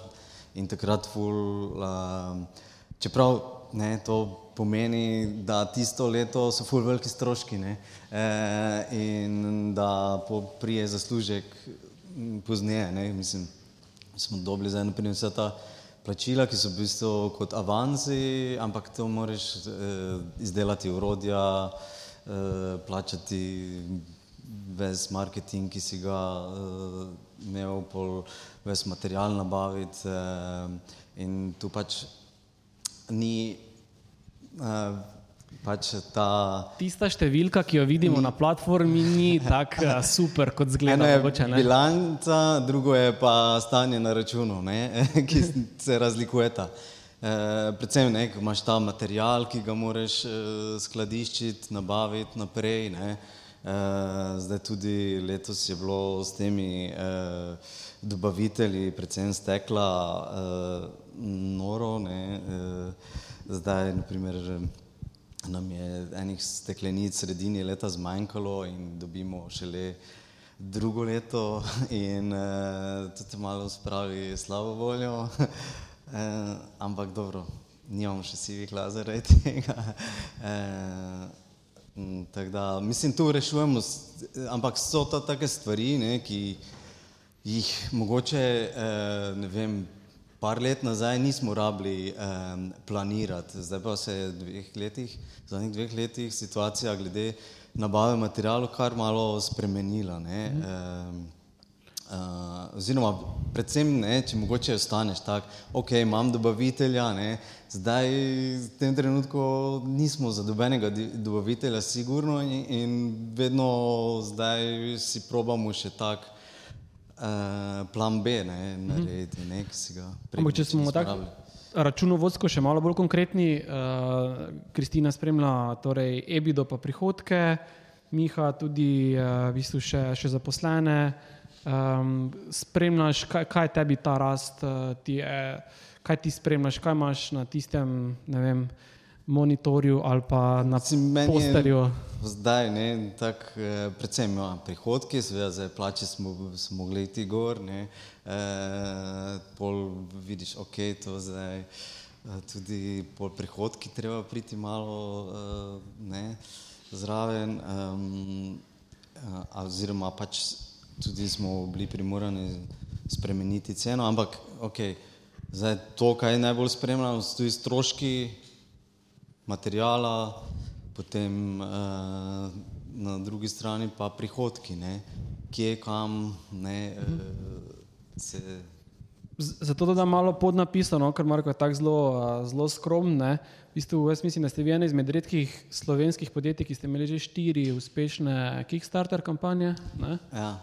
Speaker 3: in takrat ful, uh, čeprav ne, to pomeni, da tisto leto so ful veliki stroški ne, e, in da prije zaslužek pozneje, ne, mislim, smo dobili za eno primer vse ta plačila, ki so v bistvu kot avansi, ampak to moraš e, izdelati urodja, e, plačati ves marketing, ki si ga e, imel, pol ves material nabaviti e, in tu pač ni uh, pač ta.
Speaker 1: Tista številka, ki jo vidimo na platformi, ni tako uh, super, kot zgleda.
Speaker 3: Eno je mogoče, bilanca, drugo je pa stanje na računu, ne, ki se razlikujeta. E, predvsem, ne, ko imaš ta material, ki ga moraš e, skladiščiti, nabaviti naprej. Ne. E, zdaj tudi letos je bilo s temi e, dobavitelji, predvsem stekla, e, noro. Ne, e, zdaj, naprimer, nam je enih steklenic sredini leta zmanjkalo in dobimo šele drugo leto in uh, to te malo spravi slabo voljo, uh, ampak dobro, nimamo še sivih lazerov tega. Uh, Tako da, mislim, tu rešujemo, ampak so to take stvari, ne, ki jih mogoče, eh, ne vem, Par let nazaj nismo rabili um, planirati, zdaj pa se je v dveh letih, zadnjih dveh letih situacija glede nabave materijalov kar malo spremenila. Ne? Mm um, uh, oziroma, predvsem, ne, če mogoče ostaneš tako, ok, imam dobavitelja, ne? zdaj v tem trenutku nismo za dobenega dobavitelja, sigurno in, in vedno zdaj si probamo še tako. Eh, plan B, ne, narediti, ne, ki si ga
Speaker 1: prej. Če smo tako računovodsko še malo bolj konkretni, uh, Kristina spremlja torej EBIDO pa prihodke, Miha tudi uh, v bistvu še, še zaposlene. Um, spremljaš, kaj, kaj tebi ta rast, uh, ti je, kaj ti spremljaš, kaj imaš na tistem, ne vem, monitorju ali pa na posterju.
Speaker 3: Zdaj, ne, tak, eh, predvsem ja, prihodki, seveda zdaj plače smo, smo mogli iti gor, ne, eh, pol vidiš, ok, to zdaj, eh, tudi pol prihodki treba priti malo ne, zraven, um, oziroma pač tudi smo bili primorani spremeniti ceno, ampak ok, zdaj to, kaj najbolj spremljamo, so tudi stroški, materijala, potem uh, na drugi strani pa prihodki, ne? kje, kam, ne, uh, se.
Speaker 1: Zato da dam malo podnapisano, ker Marko je tako zelo, a, zelo skromen. ne. V bistvu, jaz mislim, da ste vi ena izmed redkih slovenskih podjetij, ki ste imeli že štiri uspešne Kickstarter kampanje. Ne?
Speaker 3: Ja.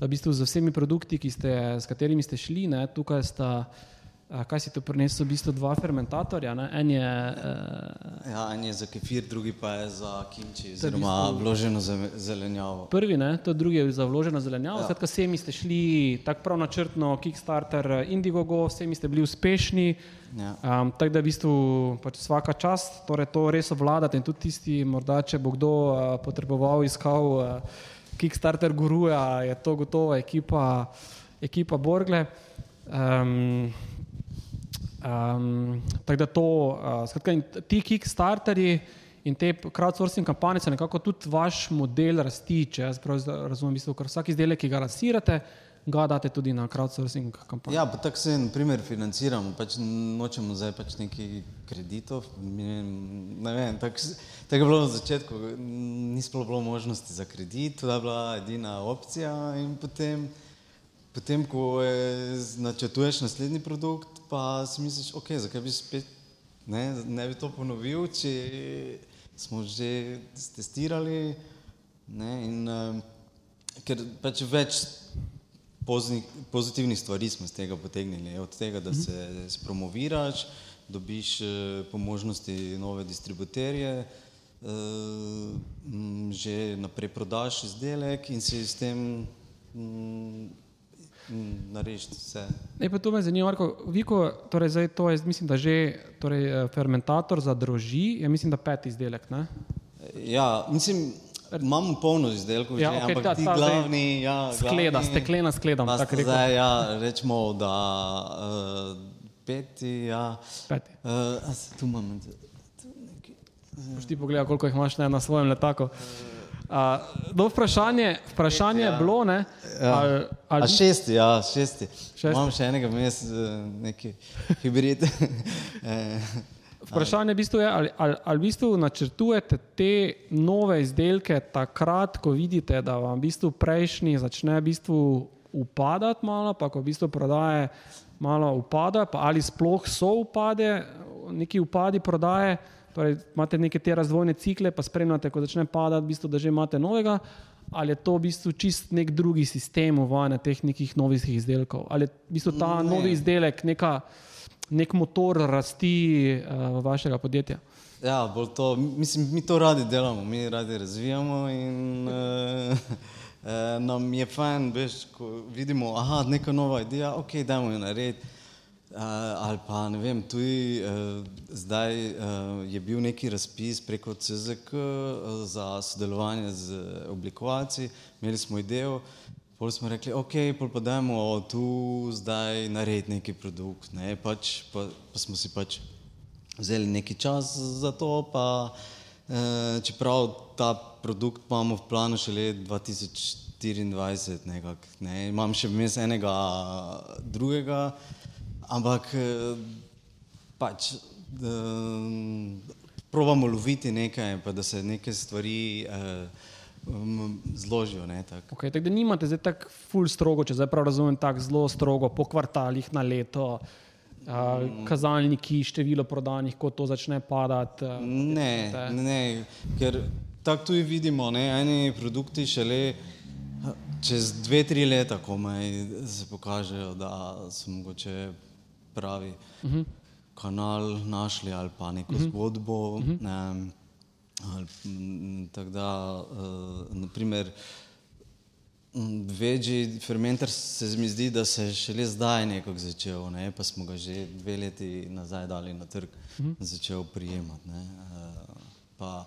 Speaker 1: Da v bistvu z vsemi produkti, ste, s katerimi ste šli, ne, tukaj sta, a, kaj si to prinesel, v bistvu dva fermentatorja. Ne. En je uh,
Speaker 3: Ja, en je za kefir, drugi pa je za kimči, oziroma vloženo zeme- zelenjavo.
Speaker 1: prvi, ne, to drugi je za vloženo zelenjavo.
Speaker 3: Ja.
Speaker 1: Skratka, vsemi ste šli tako prav načrtno, Kickstarter, eh, Indiegogo, vsemi ste bili uspešni.
Speaker 3: Ja.
Speaker 1: Um, tako da v bistvu pač vsaka čast, torej to res obvladate in tudi tisti, morda če bo kdo uh, potreboval, iskal uh, Kickstarter guruja, je to gotovo ekipa, ekipa Borgle. Um, Um, tako da to, uh, skratka, ti Kickstarterji in te crowdsourcing kampanje so nekako tudi vaš model rasti, če jaz prav razumem, v bistvu, ker vsak izdelek, ki ga lansirate, ga date tudi na crowdsourcing kampanjo.
Speaker 3: Ja, pa tako se naprimer financiramo, pač nočemo zdaj pač neki kreditov. Ne vem, tako tako je bilo na začetku, ni sploh bilo možnosti za kredit, to je bila edina opcija in potem, potem ko je, z- načrtuješ naslednji produkt, pa si misliš, ok, zakaj bi spet ne, ne bi to ponovil, če smo že testirali ne, in um, ker pač več poznih, pozitivnih stvari smo iz tega potegnili. Od tega, da se spromoviraš, dobiš eh, po možnosti nove distributerje, eh, m, že naprej prodaš izdelek in si s tem mm, mm, narediš vse.
Speaker 1: Pa to me zanima, Marko, vi, ko, torej zdaj to je, mislim, da že torej, eh, fermentator za droži, je mislim, da peti izdelek, ne?
Speaker 3: Ja, mislim, imamo polno izdelkov,
Speaker 1: Ja,
Speaker 3: že,
Speaker 1: okej,
Speaker 3: ampak
Speaker 1: ta-
Speaker 3: ti
Speaker 1: ta zdaj
Speaker 3: glavni, ja,
Speaker 1: Skleda,
Speaker 3: glavni,
Speaker 1: steklena skleda.
Speaker 3: Zdaj, ja, rečemo, da uh, peti, ja.
Speaker 1: Peti.
Speaker 3: Uh, tu imam.
Speaker 1: Boš ti pogledal, koliko jih imaš ne, na svojem letaku. Uh, do vprašanje, vprašanje je bilo, ne? Ali,
Speaker 3: A
Speaker 1: ali,
Speaker 3: šesti, ja, šesti.
Speaker 1: Šesti.
Speaker 3: Imam še enega vmes, eh, neki hibrid. Eh,
Speaker 1: vprašanje v bistvu je, ali, ali, ali v bistvu načrtujete te nove izdelke takrat, ko vidite, da vam v bistvu prejšnji začne v bistvu upadati malo, pa ko v bistvu prodaje malo upadajo, pa ali sploh so upade, neki upadi prodaje, torej imate neke te razvojne cikle, pa spremljate, ko začne padati, v bistvu, da že imate novega, ali je to v bistvu čist nek drugi sistem uvajanja teh nekih novih izdelkov, ali je v bistvu ta
Speaker 3: Ne.
Speaker 1: novi izdelek neka, nek motor rasti uh, vašega podjetja.
Speaker 3: Ja, bolj to, mislim, mi to radi delamo, mi radi razvijamo in uh, uh, nam je fajn, veš, ko vidimo, aha, neka nova ideja, ok, dajmo jo narediti. Uh, ali pa ne vem, tudi uh, zdaj uh, je bil neki razpis preko CZK uh, za sodelovanje z oblikovalci, imeli smo idejo, pol smo rekli, ok, pol pa dajmo tu zdaj narediti neki produkt, ne, pač, pa, pa smo si pač vzeli neki čas za to, pa eh, čeprav ta produkt imamo v planu šele 2024, nekak, ne, imam še vmes enega drugega, ampak eh, pač eh, probamo loviti nekaj, pa da se neke stvari eh, zložijo. Ne, tako.
Speaker 1: Okay, tako da nimate zdaj tako ful strogo, če zdaj prav razumem, tako zelo strogo po kvartalih na leto, uh, kazalniki, število prodanih, ko to začne padati. Uh,
Speaker 3: Ne, ne, ker tako tudi vidimo, ne, eni produkti šele čez dve, tri leta komaj se pokažejo, da so mogoče pravi uh -huh. kanal našli ali pa neko uh -huh. zgodbo. Uh -huh. um, tako da, uh, naprimer, Mm, Večji fermenter se mi zdi, da se je šele zdaj nekako začel, ne? pa smo ga že dve leti nazaj dali na trg, mm -hmm. začel prijemati. Ne? Uh, pa,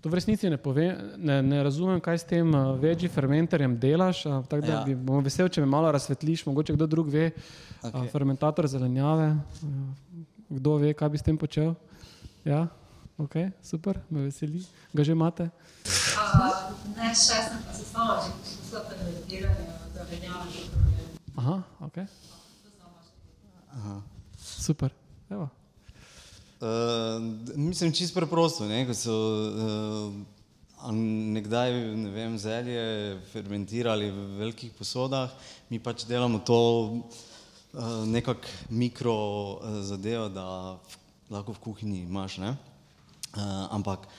Speaker 1: To v resnici ne, pove, ne, ne razumem, kaj s tem uh, večjim fermenterjem delaš. Uh, tako da
Speaker 3: Ja.
Speaker 1: bi bom vesel, če me malo razsvetliš, mogoče kdo drug ve. Okay.
Speaker 3: Okej.
Speaker 1: Uh, fermentator zelenjave, uh, kdo ve, kaj bi s tem počel. Ja, ok, super, me veseli. Ga že imate?
Speaker 5: Ne, še sem pa se sama že poskusila fermentiranje zelenjave.
Speaker 1: Aha, ok. Super. Evo.
Speaker 3: Uh, mislim, čist preprosto. Ne, ko so uh, nekdaj ne vem, zelje fermentirali v velikih posodah, mi pač delamo to uh, nekako mikro uh, zadevo, da v, lahko v kuhinji imaš. Ne? Uh, ampak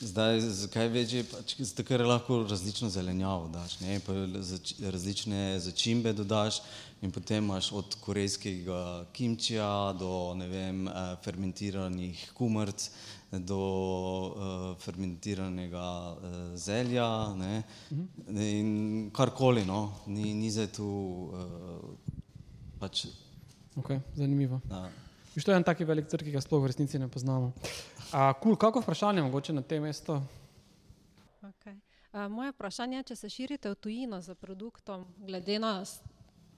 Speaker 3: zdaj, zakaj večje, pač, zato ker lahko različno zelenjavo daš, ne? pa zač, različne začimbe dodaš in potem imaš od korejskega kimčija do ne vem, eh, fermentiranih kumrc, do uh, fermentiranega uh, zelja ne? in karkoli, no? ni, ni zdaj tu uh, pač.
Speaker 1: Okay, zanimivo.
Speaker 3: Uh,
Speaker 1: Viš, to je en taki velik trg, ki ga sploh v resnici ne poznamo. A, cool, kako vprašanje mogoče na tem mestu?
Speaker 6: Okay. Uh, moje vprašanje je, če se širite v tujino z produktom, glede na s-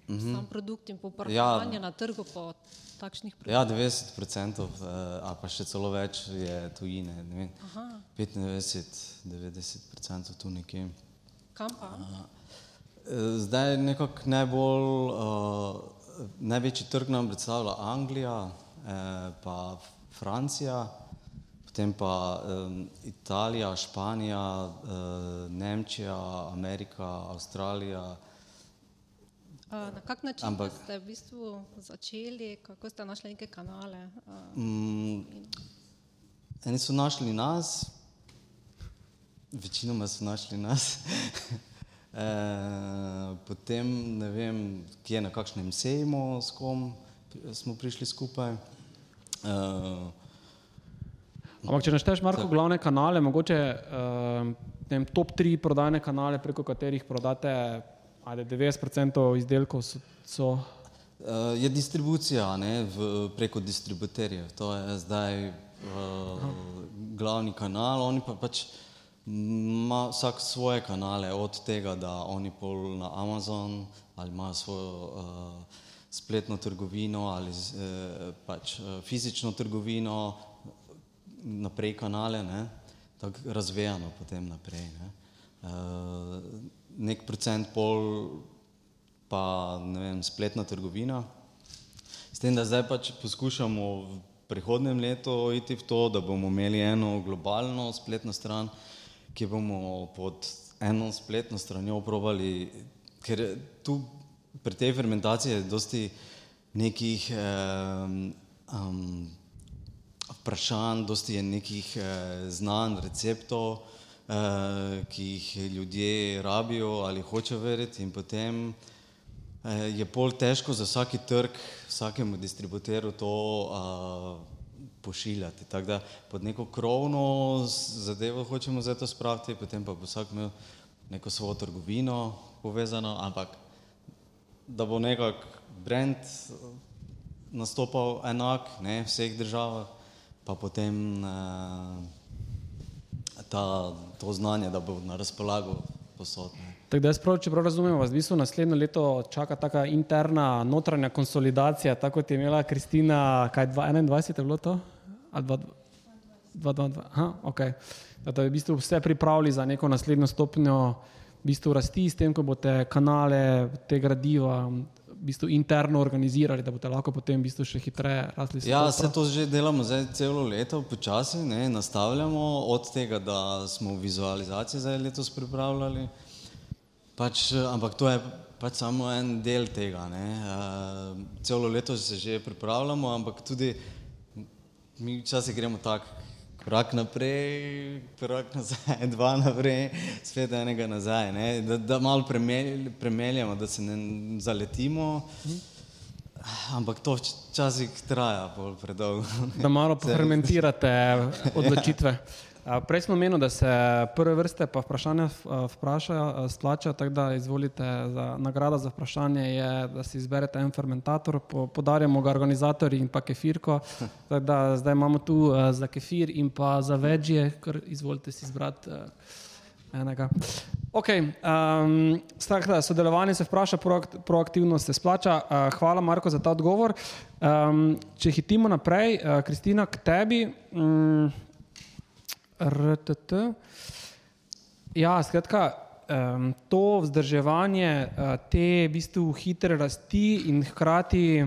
Speaker 6: sam produkt in povpraševanje ja. na trgu po takšnih
Speaker 3: Ja,
Speaker 6: produktih.
Speaker 3: 90%, uh, a pa še celo več je tujine. ne vem, 95-90% tu nekje.
Speaker 6: Kam pa?
Speaker 3: Eh, Zdaj nekako najbolj, uh, največji trg nam predstavlja Anglija, eh, pa Francija, potem pa Italija, Španija, uh, Nemčija, Amerika, Avstralija.
Speaker 6: Uh, na kak način
Speaker 3: Ampak-
Speaker 6: ste v bistvu začeli, kako ste našli neke kanale?
Speaker 3: Mm, eni so našli nas, večinoma so našli nas. e, potem ne vem, kje na kakšnem sejmu, s kom smo prišli skupaj. E,
Speaker 1: Ampak, če našteješ Marko glavne kanale, mogoče uh, vem, top tri prodajne kanale, preko katerih prodate ajde, 90% izdelkov, so, so?
Speaker 3: E, je distribucija ne, v, preko distributerjev, to je zdaj uh, glavni kanal, oni pa pač ima vsak svoje kanale, od tega, da oni pol na Amazon ali imajo svojo uh, spletno trgovino ali z, eh, pač uh, fizično trgovino, naprej kanale, tako razvejano potem naprej. Ne. Uh, nek procent pol pa ne vem, spletna trgovina. S tem, da zdaj pač poskušamo v prihodnem letu iti v to, da bomo imeli eno globalno spletno stran, ki bomo pod eno spletno stranjo probali, ker tu pri tej fermentaciji je dosti nekih um, um, vprašanj, dosti je nekih eh, znanj, receptov, eh, ki jih ljudje rabijo ali hočejo verjeti in potem eh, je pol težko za vsaki trg, vsakemu distributerju to eh, pošiljati. Tako da pod neko krovno zadevo hočemo zdaj to spraviti, potem pa bo vsak imel neko svojo trgovino povezano, ampak da bo nekako brand eh, nastopal enak ne, v vseh državah, pa potem eh, ta, to znanje, da bo na razpolago posod. Ne.
Speaker 1: Tako da jaz prav, če prav razumem, vas v bistvu naslednje leto čaka taka interna notranja konsolidacija, tako kot je imela Kristina, kaj 2021 je bilo to? Ali 2022? Aha, ok. Da bi v bistvu vse pripravili za neko naslednjo stopnjo v bistvu rasti, s tem, ko boste kanale, te gradiva v bistvu interno organizirali, da boste lahko potem v bistvu še hitreje rasli.
Speaker 3: Ja,
Speaker 1: to
Speaker 3: vse to že delamo zdaj celo leto, počasi, ne, nastavljamo od tega, da smo vizualizacije zdaj letos pripravljali. Pač, ampak to je pač samo en del tega. Ne. Uh, celo leto se že pripravljamo, ampak tudi mi včasih gremo tako korak naprej, korak nazaj, dva naprej, spet enega nazaj. Ne. Da, da malo premel, premeljamo, da se ne zaletimo. Ampak to včasih traja bolj predolgo.
Speaker 1: da malo pofermentirate odločitve. Prej smo menili, da se prve vrste pa vprašanja vprašajo, splačajo, tako da izvolite. Za, nagrada za vprašanje je, da si izberete en fermentator, po, podarjamo ga organizatorji in pa kefirko. Da, zdaj imamo tu za kefir in pa za večje, kar izvolite si izbrati enega. Okay, um, stakda, sodelovanje se vpraša, proaktivno se splača. Uh, hvala, Marko, za ta odgovor. Um, če hitimo naprej, uh, Kristina, k tebi. Um, RTT. Ja, skratka, um, to vzdrževanje uh, te v bistvu hitre rasti in hkrati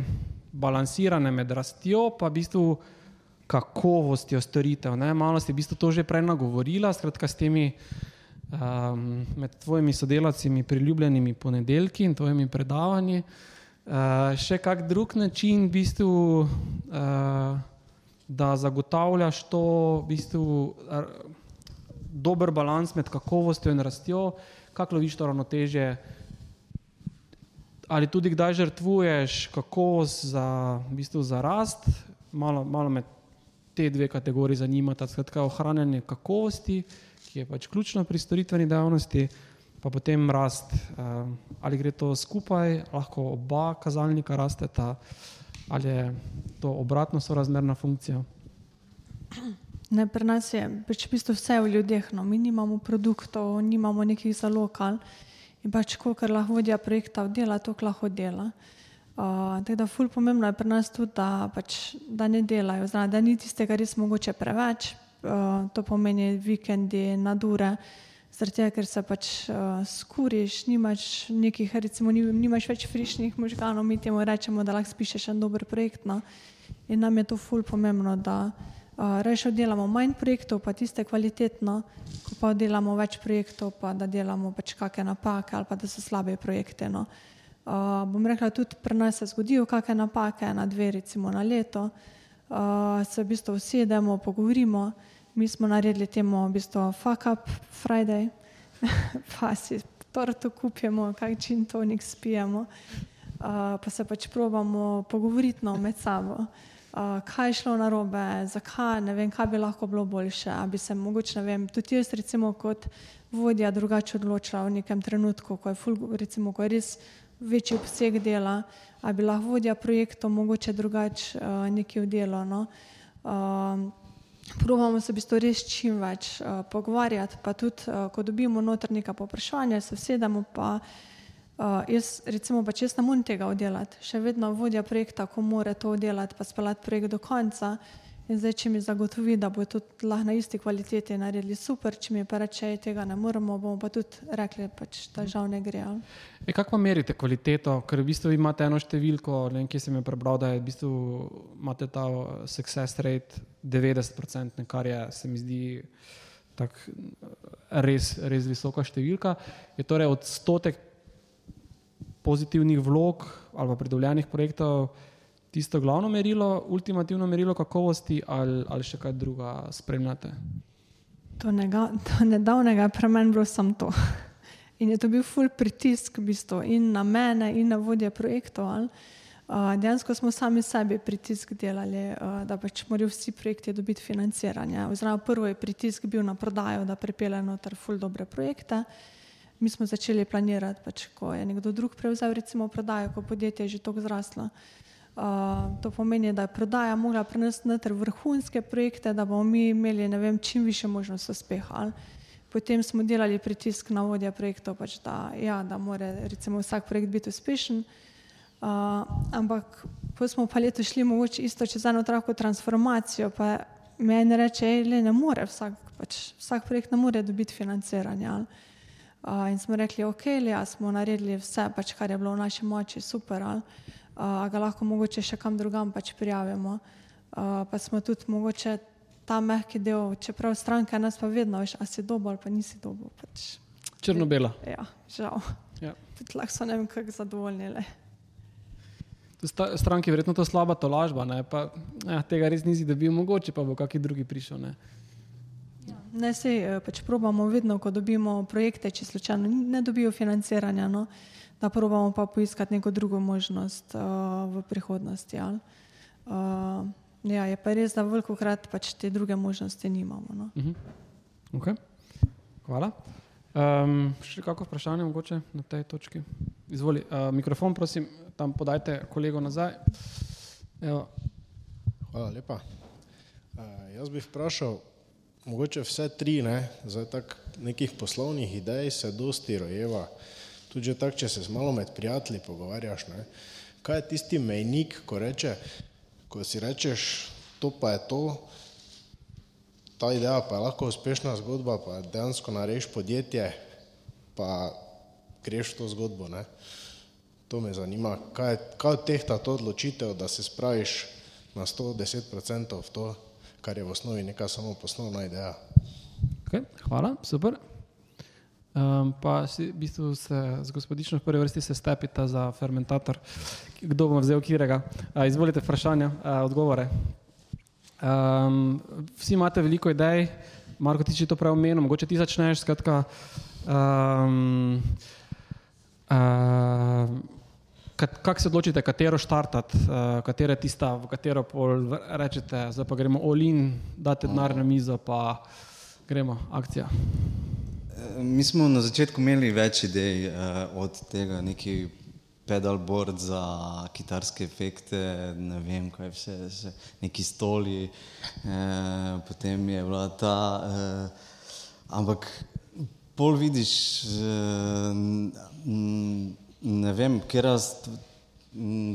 Speaker 1: balansirane med rastjo, pa v bistvu kakovostjo storitev. Ne? Malo si v bistvu to že prej nagovorila, skratka s temi um, med tvojimi sodelavci, priljubljenimi ponedeljki in tvojimi predavanji. Uh, še kak drug način, v bistvu, uh, da zagotavljaš to v bistvu, dober balans med kakovostjo in rastjo, kako loviš to ravnotežje. Ali tudi kdaj žrtvuješ kakovost za, v bistvu za rast, malo, malo me te dve kategoriji zanimata, skratka ohranjanje kakovosti, ki je pač ključna pri storitveni dejavnosti, pa potem rast, ali gre to skupaj, lahko oba kazalnika rasteta ali je to obratno sorazmerna funkcija?
Speaker 2: Ne, pri nas je pač v bistvu vse v ljudeh. No. Mi nimamo produktov, nimamo nekih zalokal in pač, kar lahko vodja projekta dela, to lahko dela. Uh, tako da, ful pomembno je pri nas tudi, da, pač, da ne delajo, zna, da ni tistega res mogoče preveč, uh, to pomeni vikendi, nadure. Uh, Tega, ker se pač uh, skuriš, nimaš nekih, recimo, nimaš več frišnih možganov, mi temu rečemo, da lahko spišeš en dober projekt. No? In nam je to ful pomembno, da uh, rešo delamo manj projektov, pa tiste kvalitetno, ko pa delamo več projektov, pa da delamo pač kakšne napake ali pa da so slabe projekte. No? Uh, bom rekla, tudi pri nas se zgodijo kakšne napake, na dve recimo na leto, uh, se v bistvu usedemo, pogovorimo mi smo naredili temu v bistvu fuck up Friday, pa si torto kupimo, kaj čim to nek spijemo, uh, pa se pač probamo pogovoriti no, med sabo. Uh, kaj je šlo na robe, zakaj, ne vem, kaj bi lahko bilo boljše, a bi se mogoče, ne vem, tudi jaz recimo kot vodja drugače odločila v nekem trenutku, ko je, ful, recimo, ko je res večji obseg dela, a bi lahko vodja projektov mogoče drugače uh, nekaj v delo. No? Uh, Probamo se v bistvu res čim več uh, pogovarjati, pa tudi, uh, ko dobimo notrnika poprašanja, se sedemo pa. Uh, jaz, recimo, pa če jaz ne morem tega oddelati, še vedno vodja projekta, ko mora to oddelati, pa speljati projekt do konca. In zdaj, če mi zagotovi, da bo to lahko na isti kvaliteti naredili super, če mi pa reče, da tega ne moremo, bomo pa tudi rekli, pač, da žal ne gre.
Speaker 1: E, kako merite kvaliteto? Ker v bistvu imate eno številko, ne vem, kje sem jo prebral, da je v bistvu imate ta success rate 90%, kar je, se mi zdi, tak, res, res visoka številka. Je torej odstotek pozitivnih vlog ali pridobljenih projektov tisto glavno merilo, ultimativno merilo kakovosti ali, ali še kaj druga spremljate?
Speaker 2: To, nega, to nedavnega je pre meni bilo samo to. In je to bil ful pritisk v bistvu in na mene, in na vodje projektov. Uh, dejansko smo sami sebi pritisk delali, uh, da pač morajo vsi projekti dobiti financiranje. Oziroma, prvo je pritisk bil na prodajo, da pripeljejo noter ful dobre projekte. Mi smo začeli planirati, pač, ko je nekdo drug prevzel recimo prodajo, ko podjetje je že tako zraslo. Uh, to pomeni, da je prodaja mogla prenesti noter vrhunske projekte, da bomo mi imeli vem, čim više možnost uspeha. Potem smo delali pritisk na vodja projektov, pač da, ja, da mora recimo, vsak projekt biti uspešen. Uh, ampak ko smo pa leto šli mogoče isto čez eno tako transformacijo, pa meni reče, da ne more vsak, pač, vsak projekt ne more dobiti financiranje. Uh, in smo rekli, ok, le, smo naredili vse, pač, kar je bilo v naši moči, super. Ali uh, ga lahko mogoče še kam drugam pač prijavimo. Uh, pa smo tudi mogoče ta mehki del, čeprav stranka nas pa vedno, veš, a si ali pa nisi dobo. Pač.
Speaker 1: Črno-bela.
Speaker 2: Ja, žal. Ja. Tudi lahko so ne vem, kako zadovoljni.
Speaker 1: Stranki je verjetno to slaba tolažba, pa, ja, tega res nisi dobil, mogoče pa bo kakšen drugi prišel. Ne,
Speaker 2: ja, ne sej, eh, pač probamo vedno, ko dobimo projekte, če slučajno ne dobijo financiranja. No, uh, da probamo pa poiskati neko drugo možnost uh, v prihodnosti. Ja. Uh, ja, je pa res, da veliko krat pač te druge možnosti nimamo. No. Uh -huh.
Speaker 1: Okay. Hvala. Um, še kako vprašanje mogoče na tej točki? Izvoli, uh, mikrofon, prosim, tam podajte kolego nazaj. Evo.
Speaker 7: Hvala lepa. Uh, jaz bi vprašal, mogoče vse tri, ne, zdaj tak nekih poslovnih idej se dosti rojeva, tudi že tak, če se malo med prijatelji pogovarjaš, ne, kaj je tisti mejnik, ko reče, ko si rečeš, to pa je to, ta ideja pa je lahko uspešna zgodba, pa dejansko narediš podjetje, pa greš v to zgodbo, ne. To me zanima, kaj, kaj tehta to odločitev, da se spraviš na 110% v to, kar je v osnovi neka samo poslovna ideja.
Speaker 1: Okay, hvala, super. Um, pa v bistvu se z gospodičnom v prvi vrsti se stepita za fermentator. Kdo bo vzel kirega? Uh, izvolite vprašanja, uh, odgovore. Um, vsi imate veliko idej, Marko ti če to prav omenil, mogoče ti začneš, skratka. Um, uh, Kako se odločite, katero štartati, uh, katera je tista, v katero pol rečete, zdaj pa gremo olin, date denar na mizo, pa gremo, akcija.
Speaker 3: Mi smo na začetku imeli več idej uh, od tega, neki pedalboard za kitarske efekte, ne vem, kaj vse, vse neki stoli, uh, potem je bila ta, uh, ampak pol vidiš, uh, ne vem, kjer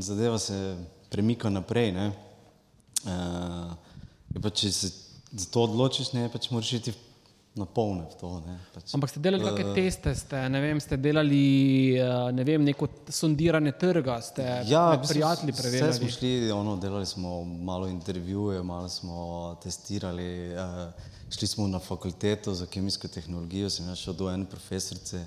Speaker 3: zadeva se premika naprej, ne. Uh, pa če se za to odločiš, ne, pač moraš iti v na polne v to. Ne, pač.
Speaker 1: Ampak ste delali kakšne teste, ste, ne vem, ste delali ne vem, neko sondiranje trga, ste
Speaker 3: ja,
Speaker 1: prijatelji preverjali?
Speaker 3: Vse smo šli, ono, delali smo malo intervjuje, malo smo testirali, uh, šli smo na fakulteto za kemijsko tehnologijo, sem šel do ene profesorice,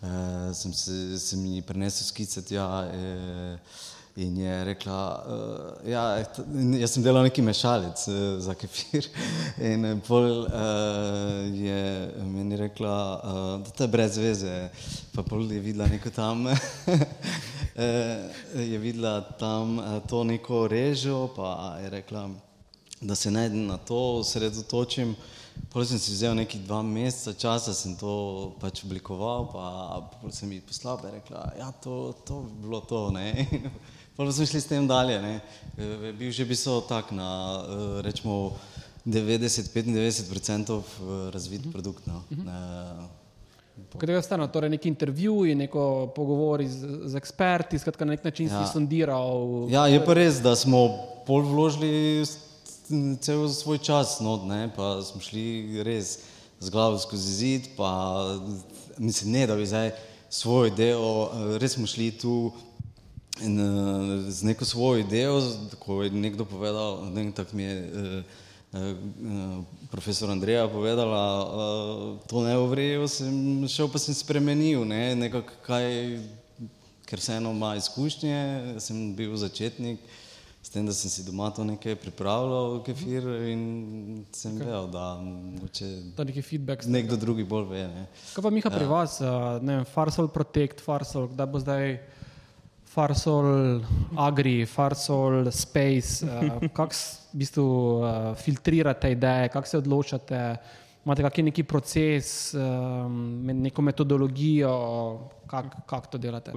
Speaker 3: uh, sem se, se mi prenesel skice tja. Uh, In je rekla, uh, ja, jaz sem delal neki mešalec uh, za kefir. In pol uh, je meni rekla, uh, da to je brez veze. Pa pol je videla neko tam, je videla tam to neko režo, pa je rekla, da se naj na to osredotočim. Pol sem si vzel neki dva meseca časa, sem to pač oblikoval, pa sem ji poslal, pa je rekla, ja, to, to bi bilo to. Pa smo šli s tem dalje. Ne. Bil že bi so tak na, rečemo, 90-95% razvit produkt. No.
Speaker 1: Kaj je ostalo? Torej neki intervjuji, neko pogovori z, z eksperti, skratka na nek način ja. si sondiral.
Speaker 3: Ja, je pa res, da smo pol vložili cel svoj čas, no, ne, pa smo šli res z glavo skozi zid, pa mislim, ne, da bi zdaj svojo idejo, res smo šli tu In uh, z neko svojo idejo, ko je nekdo povedal, ne tako mi je uh, uh, profesor Andreja povedala, uh, to ne ovrejo, sem šel pa sem spremenil, ne, nekako kaj, ker vseeno ima izkušnje, sem bil začetnik, s tem, da sem si doma to nekaj pripravljal, kefir in sem okay. vedel, da mogoče
Speaker 1: to neki feedback.
Speaker 3: Nekdo drugi bolj ve. Ne.
Speaker 1: Kaj pa Miha pri ja. vas, uh, ne vem, Farsol Protect, Farsol, kdaj bo zdaj Farsol, Agri, Farsol, Space, uh, kako v bistvu uh, filtrirate ideje, kako se odločate, imate kakšen neki proces, um, neko metodologijo, kako kak to delate?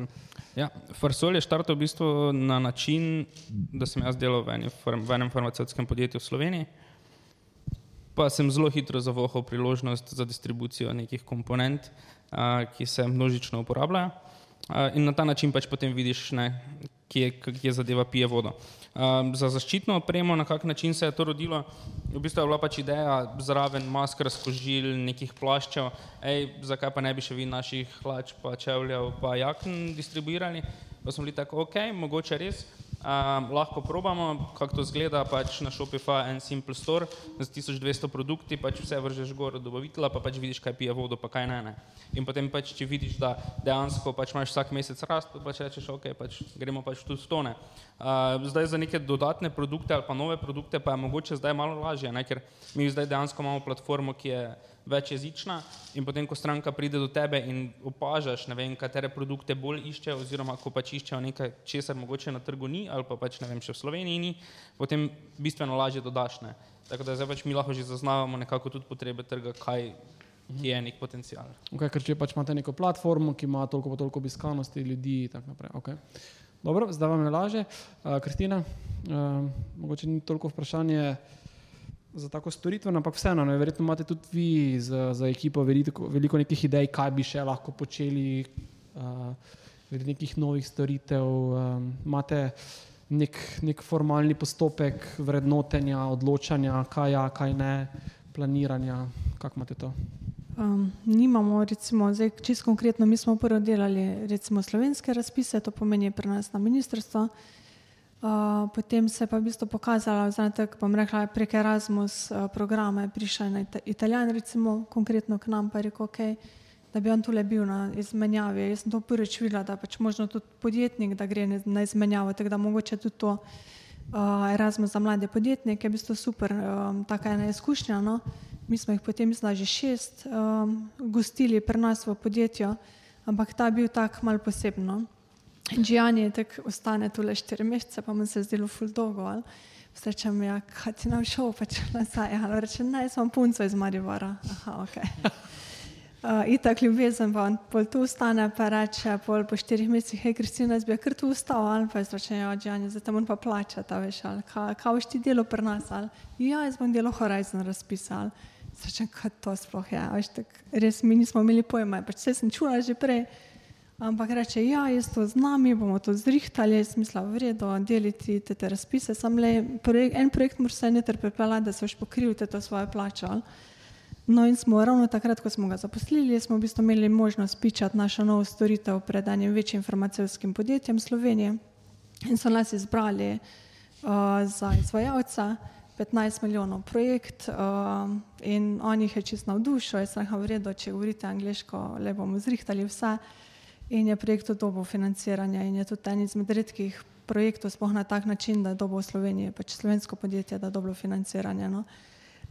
Speaker 4: Ja, Farsol je štartal v bistvu na način, da sem jaz delal v, eni, v enem farmacevtskem podjetju v Sloveniji. Pa sem zelo hitro zavohal priložnost za distribucijo nekih komponent, uh, ki se množično uporabljajo in na ta način pač potem vidiš, ne, kje, kje zadeva pije vodo. Um, za zaščitno opremo, na kak način se je to rodilo, v bistvu je bila pač ideja zraven masker, skožil, nekih plaščev, ej, zakaj pa ne bi še vi naših hlač, pa čevljev, pa jakn distribuirali, pa smo bili tako, ok, mogoče res, Um, lahko probamo, kako to zgleda, pač na Shopify en simple store z 1200 produkti, pač vse vržeš gor od dobavitelja, pa pač vidiš, kaj pije vodo, pa kaj ne. ne. In potem pač, če vidiš, da dejansko pač imaš vsak mesec rast, pa pač rečeš, ok, pač gremo pač tu stone. Uh, zdaj za neke dodatne produkte ali pa nove produkte pa je mogoče zdaj malo lažje, ne? ker mi zdaj dejansko imamo platformo, ki je večjezična in potem, ko stranka pride do tebe in opažaš, ne vem, katere produkte bolj išče oziroma ko pač iščejo nekaj, česar mogoče na trgu ni ali pa pač ne vem, še v Sloveniji ni, potem bistveno lažje dodaš. Ne. Tako da zdaj pač mi lahko že zaznavamo nekako tudi potrebe trga, kaj je nek potencial.
Speaker 1: Okay, ker če pač imate neko platformo, ki ima toliko toliko obiskanosti ljudi in tako naprej. Okay. Dobro, zdaj vam je laže. Uh, Kristina, uh, mogoče ni toliko vprašanje za tako storitev, ampak vseeno, ne, verjetno imate tudi vi za, za ekipo veliko, veliko nekih idej, kaj bi še lahko počeli, uh, nekih novih storitev. Um, imate nek, nek formalni postopek vrednotenja, odločanja, kaj ja, kaj ne, planiranja, kako imate to?
Speaker 2: Um, nimamo, recimo, zdaj, čisto konkretno, mi smo prvo delali recimo, slovenske razpise, to pomeni pri nas na ministrstvo. Uh, potem se je pa v bistvu pokazalo, da bom rekla, prek Erasmus uh, programa je prišel na Italijan, recimo konkretno k nam, pa je rekel, okay, da bi on tule bil na izmenjavi. Jaz sem to prvič videla, da pač možno tudi podjetnik, da gre na izmenjavo, tako da mogoče tudi to uh, Erasmus za mlade podjetnike je v bistvu super, um, taka ena izkušnja. No? Mi smo jih potem, mislim, že šest um, gostili pri nas v podjetju, ampak ta je bil tak mal posebno. Džijani tako ostane tu le štiri mesece, pa mu se zdelo ful dolgo. Srečam, ja, kaj ti nam šel, pač nazaj. Ali reče, ne, sem punco iz Maribora. Aha, ok. Uh, Itak ljubezen, pa on pol tu ostane, pa reče, pol po štirih mesecih, hej, Kristina, jaz bi kar tu ostal, ali pa je zračen, ja, Džijani, zdaj tam on pa plača, ta veš, ali kaj, kaj boš ti delo pri nas, ali ja, jaz bom delo Horizon razpisal. Srečen, kaj to sploh je, veš, tak, res mi nismo imeli pojma, pač vse sem čula že prej. Ampak reče, ja, jaz to z nami, bomo to zrihtali, jaz mislim, vredo deliti te, te razpise, sam le projekt, en projekt mora se ne trpepela, da se boš pokril te to svoje plače. No in smo ravno takrat, ko smo ga zaposlili, smo v bistvu imeli možnost pičati našo novo storitev pred enim večjim farmacevskim podjetjem Slovenije in so nas izbrali uh, za izvajalca. 15 milijonov projekt uh, in on jih je čisto navdušil, jaz sem rekel, vredo, če govorite angliško, le bomo zrihtali vse in je projekt dobo financiranja in je tudi en izmed redkih projektov, spoh na tak način, da dobo v Sloveniji, pač slovensko podjetje, da dobro financiranje. No.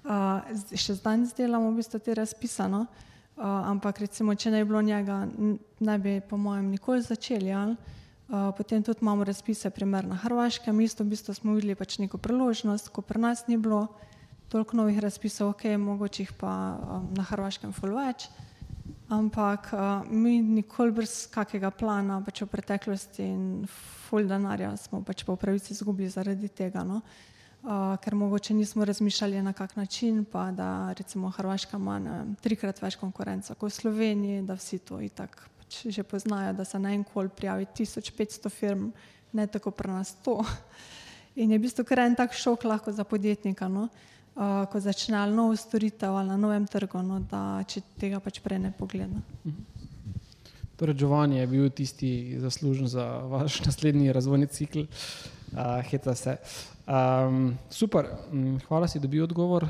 Speaker 2: Uh, še zdaj delamo v bistvu te razpisano, uh, ampak recimo, če ne bi bilo njega, ne bi po mojem nikoli začeli. Uh, potem tudi imamo razpise, primer na Hrvaškem, isto v bistvu smo videli pač neko priložnost, ko pri nas ni bilo toliko novih razpisov, ok, mogoče jih pa um, na Hrvaškem full več. Ampak uh, mi nikoli brez kakega plana, pač v preteklosti in ful denarja smo pač po pravici izgubili zaradi tega. No? Uh, ker mogoče nismo razmišljali na kak način, pa da recimo Hrvaška ima ne, trikrat več konkurence kot v Sloveniji, da vsi to itak pač že poznajo, da se na en kol prijavi 1500 firm, ne tako pri nas to. In je v bistvu kar en tak šok lahko za podjetnika. No? Uh, uh, ko začne novo storitev ali na novem trgu, no, da če tega pač prej ne pogleda.
Speaker 1: Torej, Giovanni je bil tisti zaslužen za vaš naslednji razvojni cikl. Uh, Heta se. Um, super, mm, hvala si, da bi odgovor.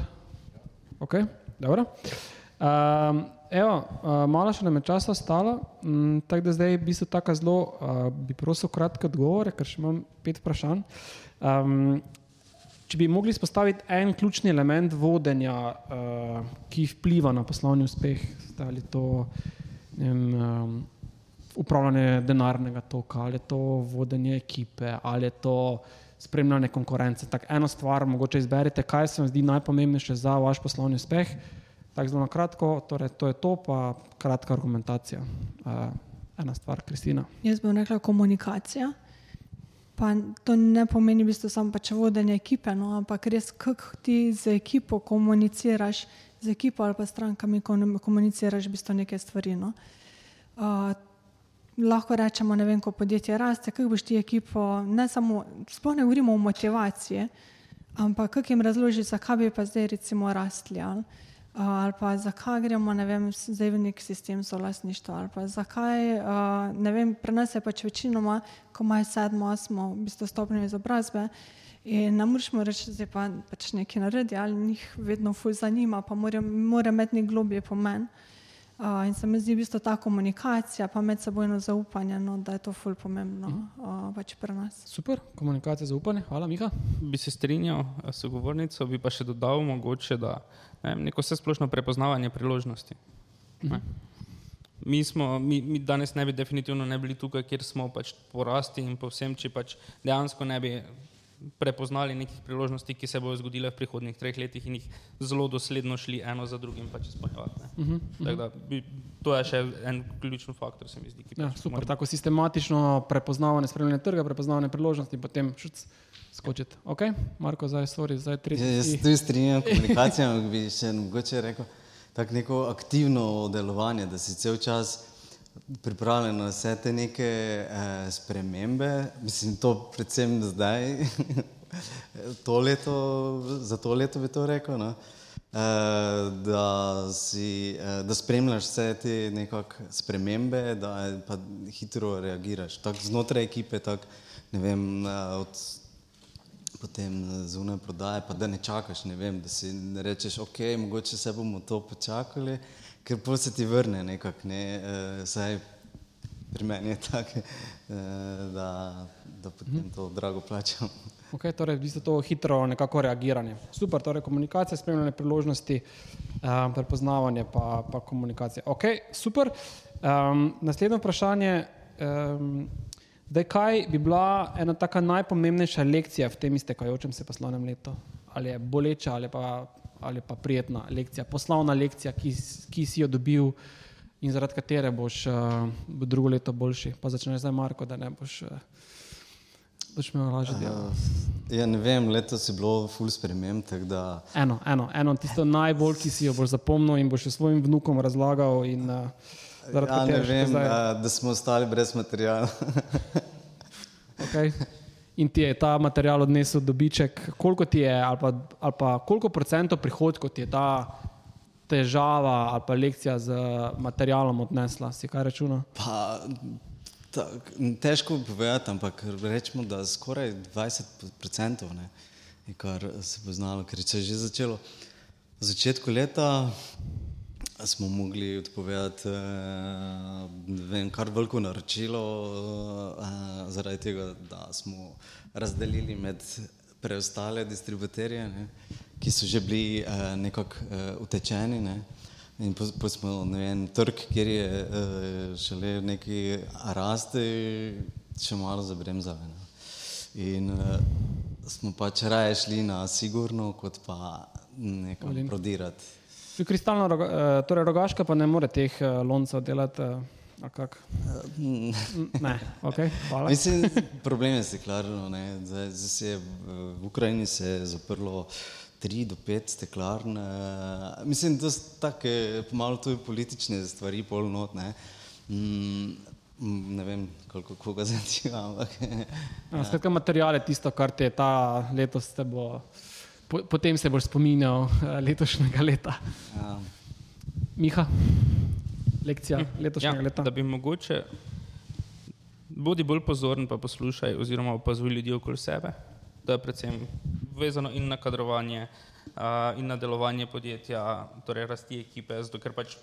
Speaker 1: Okay, um, evo, malo še nam je časa ostalo, um, tako da zdaj bi se tako zelo, uh, bi prosil kratke odgovore, ker še imam pet vprašanj. Um, Če bi mogli izpostaviti en ključni element vodenja, uh, ki vpliva na poslovni uspeh, ali to vem, um, upravljanje denarnega toka, ali to vodenje ekipe, ali to spremljanje konkurence. Tak eno stvar, mogoče izberite, kaj se vam zdi najpomembnejše za vaš poslovni uspeh. Tako zelo na kratko, torej to je to, pa kratka argumentacija. Uh, ena stvar, Kristina.
Speaker 2: Jaz bom rekla komunikacija. Pa to ne pomeni, v bistvu samo pač vodenje ekipe, no, ampak res, kako ti z ekipo komuniciraš, z ekipo ali pa strankami komuniciraš v bistvu neke stvari. No. Uh, lahko rečemo, ne vem, ko podjetje raste, kako boš ti ekipo, ne samo, sploh ne govorimo o motivaciji, ampak kako jim razložiš, zakaj bi pa zdaj recimo rastli. Ali ali pa zakaj gremo, ne vem, zdaj v nek sistem solastništva, ali pa zakaj, ne vem, pri nas je pač večinoma, ko imajo sedmo, osmo, v bistvu stopnjo izobrazbe in ne moremo reči, da je pa, pač nekaj naredi, ali njih vedno fuj zanima, pa mora, mora imeti nek globje pomen. Uh, in se mi zdi v bistvu ta komunikacija, pa medsebojno zaupanje, no, da je to ful pomembno uh, pač pri nas.
Speaker 1: Super, komunikacija, zaupanje. Hvala, Miha.
Speaker 4: Bi se strinjal s sogovornico, bi pa še dodal mogoče, da ne, neko vse splošno prepoznavanje priložnosti. Ne. Mi, smo, mi, mi danes ne bi definitivno ne bili tukaj, kjer smo pač porasti in povsem, če pač dejansko ne bi prepoznali nekih priložnosti, ki se bodo zgodile v prihodnih treh letih in jih zelo dosledno šli eno za drugim pač izpolnjevati. Uh -huh, uh -huh. bi, to je še en ključen faktor, se mi zdi.
Speaker 1: Ja,
Speaker 4: pač
Speaker 1: super, tako sistematično prepoznavanje, spremljanje trga, prepoznavanje priložnosti in potem šuc skočiti. Ok, Marko, zdaj, sorry, zdaj tretji.
Speaker 3: Ja, jaz se tudi strinjam, komunikacija bi še mogoče rekel, tako neko aktivno delovanje, da si cel čas pripravljen na vse te neke eh, spremembe, mislim, to predvsem zdaj, to leto, za to leto bi to rekel, no? eh, da, si, eh, da spremljaš vse te nekakšne spremembe, da pa hitro reagiraš, tako znotraj ekipe, tako ne vem, eh, od potem zunaj prodaje, pa da ne čakaš, ne vem, da si ne rečeš, ok, mogoče se bomo to počakali, ker se ti vrne nekako, ne, uh, saj pri meni je tako, uh, da, da potem to drago plačam.
Speaker 1: Ok, torej v bistvu to hitro nekako reagiranje. Super, torej komunikacija, spremljanje priložnosti, um, prepoznavanje pa, pa komunikacija. Ok, super. Um, naslednje vprašanje. Um, Zdaj, kaj bi bila ena taka najpomembnejša lekcija v tem iztekajočem se poslovnem letu? Ali je boleča ali pa ali pa prijetna lekcija, poslovna lekcija, ki, ki si jo dobil in zaradi katere boš uh, drugo leto boljši. Pa začneš zdaj, Marko, da ne boš. Uh, Boš imel lažje delo.
Speaker 3: Ja, ne vem, letos je bilo full sprememb. Da...
Speaker 1: Eno, eno, eno, tisto najbolj, ki si jo boš zapomnil in boš svojim vnukom razlagal. In, uh,
Speaker 3: ja, ne vem, zdaj... da, da smo ostali brez materijala.
Speaker 1: okay in ti je ta material odnesel dobiček, koliko ti je, ali pa, ali pa koliko procentov prihodkov ti je ta težava ali pa lekcija z materialom odnesla, si kaj računa?
Speaker 3: Pa, ta, težko povedati, ampak rečemo, da skoraj 20 procentov, kar se bo znalo, ker se je že začelo. V začetku leta smo mogli odpovedati eh, vem, kar veliko naročilo, eh, zaradi tega, da smo razdelili med preostale distributerje, ne, ki so že bili eh, nekako utečeni. Ne. In pa smo na en trg, kjer je šele neki rasti, še malo zabremzali. Ne. In smo pač raje šli na sigurno, kot pa nekaj prodirati.
Speaker 1: Kristalna, uh, torej rogaška pa ne more teh uh, loncev delati. Uh, ne, okay, hvala.
Speaker 3: Mislim, problem je steklarno. Zdaj, zdaj se je v Ukrajini se je zaprlo tri do pet steklarn. Mislim, da so take malo tudi politične stvari polnot. Ne. Mm, ne vem, koliko koga zanima, ampak.
Speaker 1: Ja, skratka, materijal je tisto, kar te ta letos te bo po, potem se boš spominjal uh, letošnjega leta. Ja. Miha, lekcija hm, letošnjega ja, leta.
Speaker 4: Da bi mogoče bodi bolj pozoren, pa poslušaj, oziroma opazuj ljudi okoli sebe. To je predvsem vezano in na kadrovanje, uh, in na delovanje podjetja, torej rasti ekipe. Zato, ker pač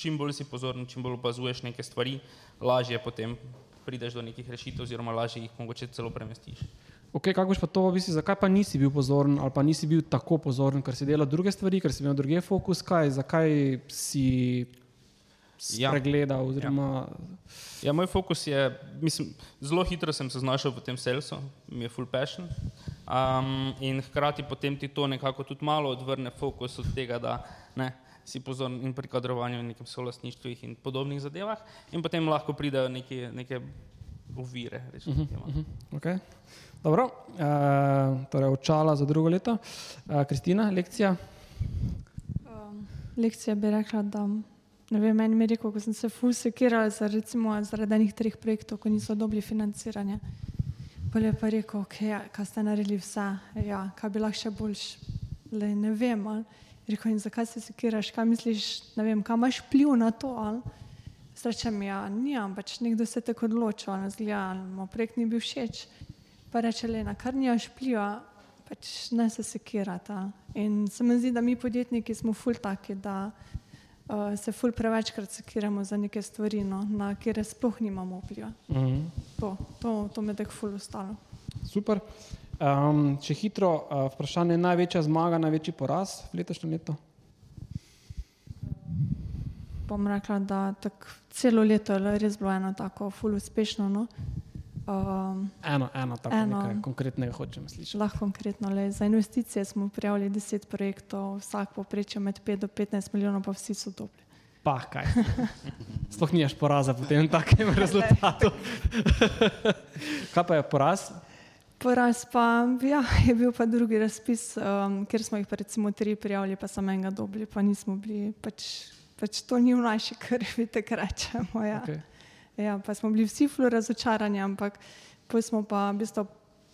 Speaker 4: čim bolj si pozoren, čim bolj opazuješ neke stvari, lažje potem prideš do nekih rešitev, oziroma lažje jih mogoče celo premestiš.
Speaker 1: Okay, kako pa to, misli, zakaj pa nisi bil pozoren ali pa nisi bil tako pozoren, ker si delal druge stvari, ker si imel druge fokus, kaj, zakaj si ja. pregledal? Oziroma...
Speaker 4: Ja. ja, moj fokus je, mislim, zelo hitro sem se znašel v tem salesu, mi je full passion um, in hkrati potem ti to nekako tudi malo odvrne fokus od tega, da ne, si pozoren in pri kadrovanju in nekem solastništvih in podobnih zadevah in potem lahko pridejo neke, neke ovire. Rečem, uh -huh, uh -huh.
Speaker 1: okay. Dobro, uh, torej očala za drugo leto. Uh, Kristina, lekcija?
Speaker 2: Um, lekcija bi rekla, da ne vem, meni je rekel, ko sem se ful sekirala za, recimo, zaradi enih treh projektov, ko niso dobili financiranje. Bolje je pa rekel, ok, ja, kaj ste naredili vse, ja, kaj bi lahko še boljš, le ne vem. Ali. Rekel, in zakaj se sekiraš, kaj misliš, ne vem, kaj imaš pliv na to, ali. Srečem, ja, nijam, pač nekdo se tako odločil, ali zgleda, ali mu projekt ni bil všeč. Pa reče, Lena, kar nimaš pliva, pač ne se sekirata. In se mi zdi, da mi podjetniki smo ful taki, da uh, se ful prevečkrat sekiramo za neke stvari, no, na kere sploh nimamo vpliva.
Speaker 1: Uh -huh.
Speaker 2: To, to, to me tako ful ostalo.
Speaker 1: Super. Um, če hitro uh, vprašanje, največja zmaga, največji poraz v letošnjem letu?
Speaker 2: Bom rekla, da celo leto je res bilo eno tako ful uspešno. No. Um,
Speaker 1: eno, eno, tako
Speaker 2: eno.
Speaker 1: nekaj konkretnega hočem slišati.
Speaker 2: lahko konkretno le. Za investicije smo prijavili 10 projektov, vsak poprečje med 5 do 15 milijonov, pa vsi so dobri.
Speaker 1: Pa kaj. Sploh nimaš poraza po tem takem rezultatu. kaj pa je poraz?
Speaker 2: Poraz pa ja, je bil pa drugi razpis, um, kjer smo jih pa recimo tri prijavili, pa samo enega dobili, pa nismo bili, pač, pač to ni v naši krvi, tako rečemo. Ja.
Speaker 1: Okay.
Speaker 2: Ja, pa smo bili vsi flu razočarani, ampak potem smo pa v bistvu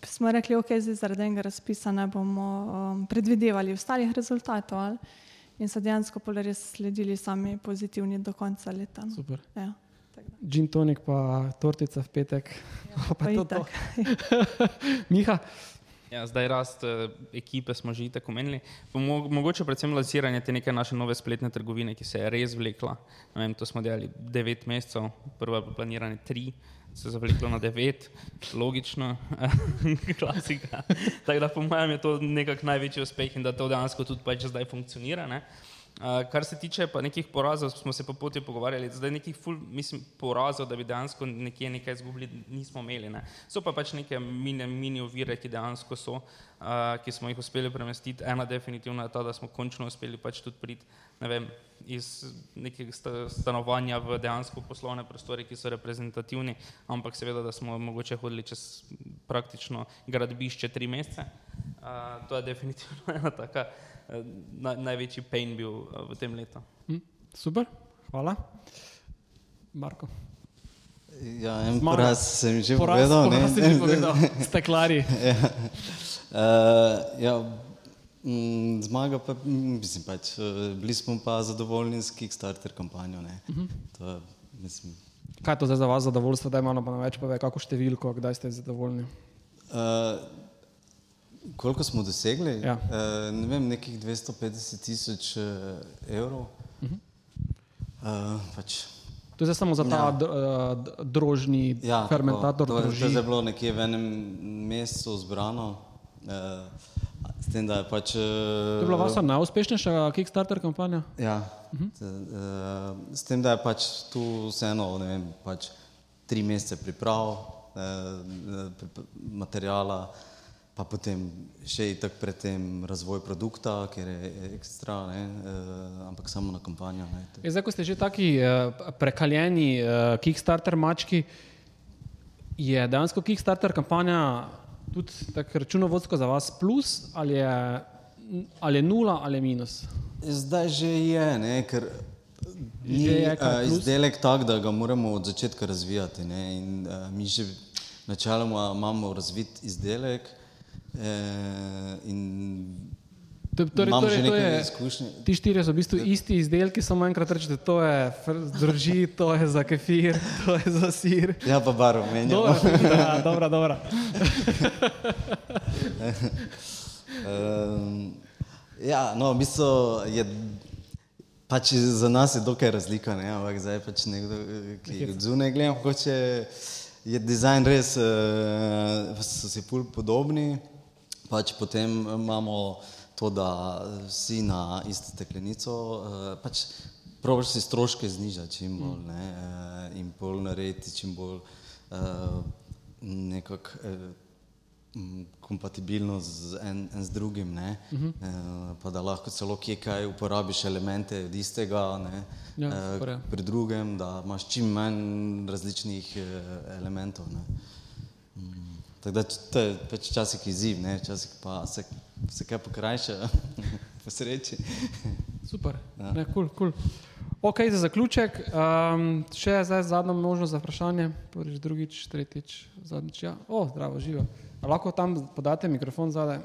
Speaker 2: smo rekli, ok, zdaj zaradi enega razpisa ne bomo um, predvidevali ostalih rezultatov ali? in so dejansko pol res sledili sami pozitivni do konca leta. No.
Speaker 1: Super.
Speaker 2: Ja.
Speaker 1: Gin tonik pa tortica v petek.
Speaker 2: Ja,
Speaker 1: pa
Speaker 2: pa
Speaker 1: to, to. Miha,
Speaker 4: Ja, zdaj rast eh, ekipe smo že tako menili. Mo mogoče predvsem lansiranje te neke naše nove spletne trgovine, ki se je res vlekla. Vem, to smo delali devet mesecev, prva je bila planirana tri, se je zavleklo na devet, logično, klasika. Tako da po mojem je to nekak največji uspeh in da to dejansko tudi pač zdaj funkcionira. Ne? Uh, kar se tiče pa nekih porazov, smo se po poti pogovarjali, zdaj nekih ful, mislim, porazov, da bi dejansko nekje nekaj izgubili, nismo imeli. Ne. So pa pač neke mini, mini ovire, ki dejansko so, uh, ki smo jih uspeli premestiti. Ena definitivno je ta, da smo končno uspeli pač tudi priti, ne vem, iz nekega sta, stanovanja v dejansko poslovne prostore, ki so reprezentativni, ampak seveda, da smo mogoče hodili čez praktično gradbišče tri mesece. Uh, to je definitivno ena taka uh, na, največji pain bil uh, v tem letu.
Speaker 1: hm, super, hvala. Marko.
Speaker 3: Ja, en
Speaker 1: Zmaga.
Speaker 3: poraz sem že
Speaker 1: Poraz,
Speaker 3: povedal.
Speaker 1: poraz
Speaker 3: ne?
Speaker 1: že povedal. Steklari.
Speaker 3: ja. Uh, ja, mm, zmaga pa, mm, mislim pač, eh, bili smo pa zadovoljni s Kickstarter kampanjo. Ne?
Speaker 1: Mhm.
Speaker 3: To je, mislim,
Speaker 1: Kaj je to za vas zadovoljstvo, da imamo na več pove, kako številko, kdaj ste zadovoljni?
Speaker 3: uh, koliko smo dosegli?
Speaker 1: Ja.
Speaker 3: Uh, ne vem, nekih 250 tisoč uh, evrov. Uh, pač,
Speaker 1: To je samo za ta
Speaker 3: Ja.
Speaker 1: drožni ja, fermentator,
Speaker 3: tako, to, je- to je
Speaker 1: droži.
Speaker 3: bilo nekje v enem mesecu zbrano. Uh, s tem, da je pač.
Speaker 1: To je bila vaša najuspešnejša Kickstarter kampanja?
Speaker 3: Ja, uh -huh. s tem, da je pač tu vseeno, ne vem, pač tri mesece priprav, eh, materijala, pa potem še itak predtem razvoj produkta, ker je ekstra, ne, eh, ampak samo na kampanjo.
Speaker 1: Je, zdaj, ko ste že taki prekaljeni Kickstarter mački, je dejansko Kickstarter kampanja tudi tako računovodsko za vas plus ali je, ali je nula ali je minus?
Speaker 3: Zdaj že je, ne, ker ni
Speaker 1: Že je plus?
Speaker 3: izdelek tak, da ga moramo od začetka razvijati. Ne, in, uh, mi že načeloma imamo razvit izdelek. Eh, in
Speaker 1: To, torej,
Speaker 3: Imam
Speaker 1: torej,
Speaker 3: že nekaj
Speaker 1: je,
Speaker 3: izkušnje.
Speaker 1: ti štirje so v bistvu isti izdelki, samo enkrat rečete, to je drži, to je za kefir, to je za sir.
Speaker 3: Ja, pa barvo menjamo.
Speaker 1: Dobro, dobra, dobra.
Speaker 3: Um, ja, no, v bistvu je pač za nas je dokaj razlika, ne? ampak zdaj pač nekdo, ki od zunaj gleda, hoče, je dizajn res, uh, so si pol podobni, pač potem imamo to, da vsi na isto steklenico, uh, pač probaš si stroške znižati čim bolj ne? Uh, in bolj narediti čim bolj uh, nekako. Uh, kompatibilno z en, en z drugim, ne? uh -huh. e, pa da lahko celo kje kaj uporabiš elemente od istega, ne?
Speaker 1: Ja, je.
Speaker 3: pri drugem, da imaš čim manj različnih e, elementov. Ne? Tako da to je pač včasih izziv, ne? včasih pa se, se kaj pokrajša, po sreči.
Speaker 1: Super, ja. ne, cool, cool. Ok, za zaključek, um, še zdaj zadnja možnost za vprašanje, prvič, drugič, tretjič, zadnjič. Ja. O, zdravo, živo. A lahko tam podate mikrofon zadaj?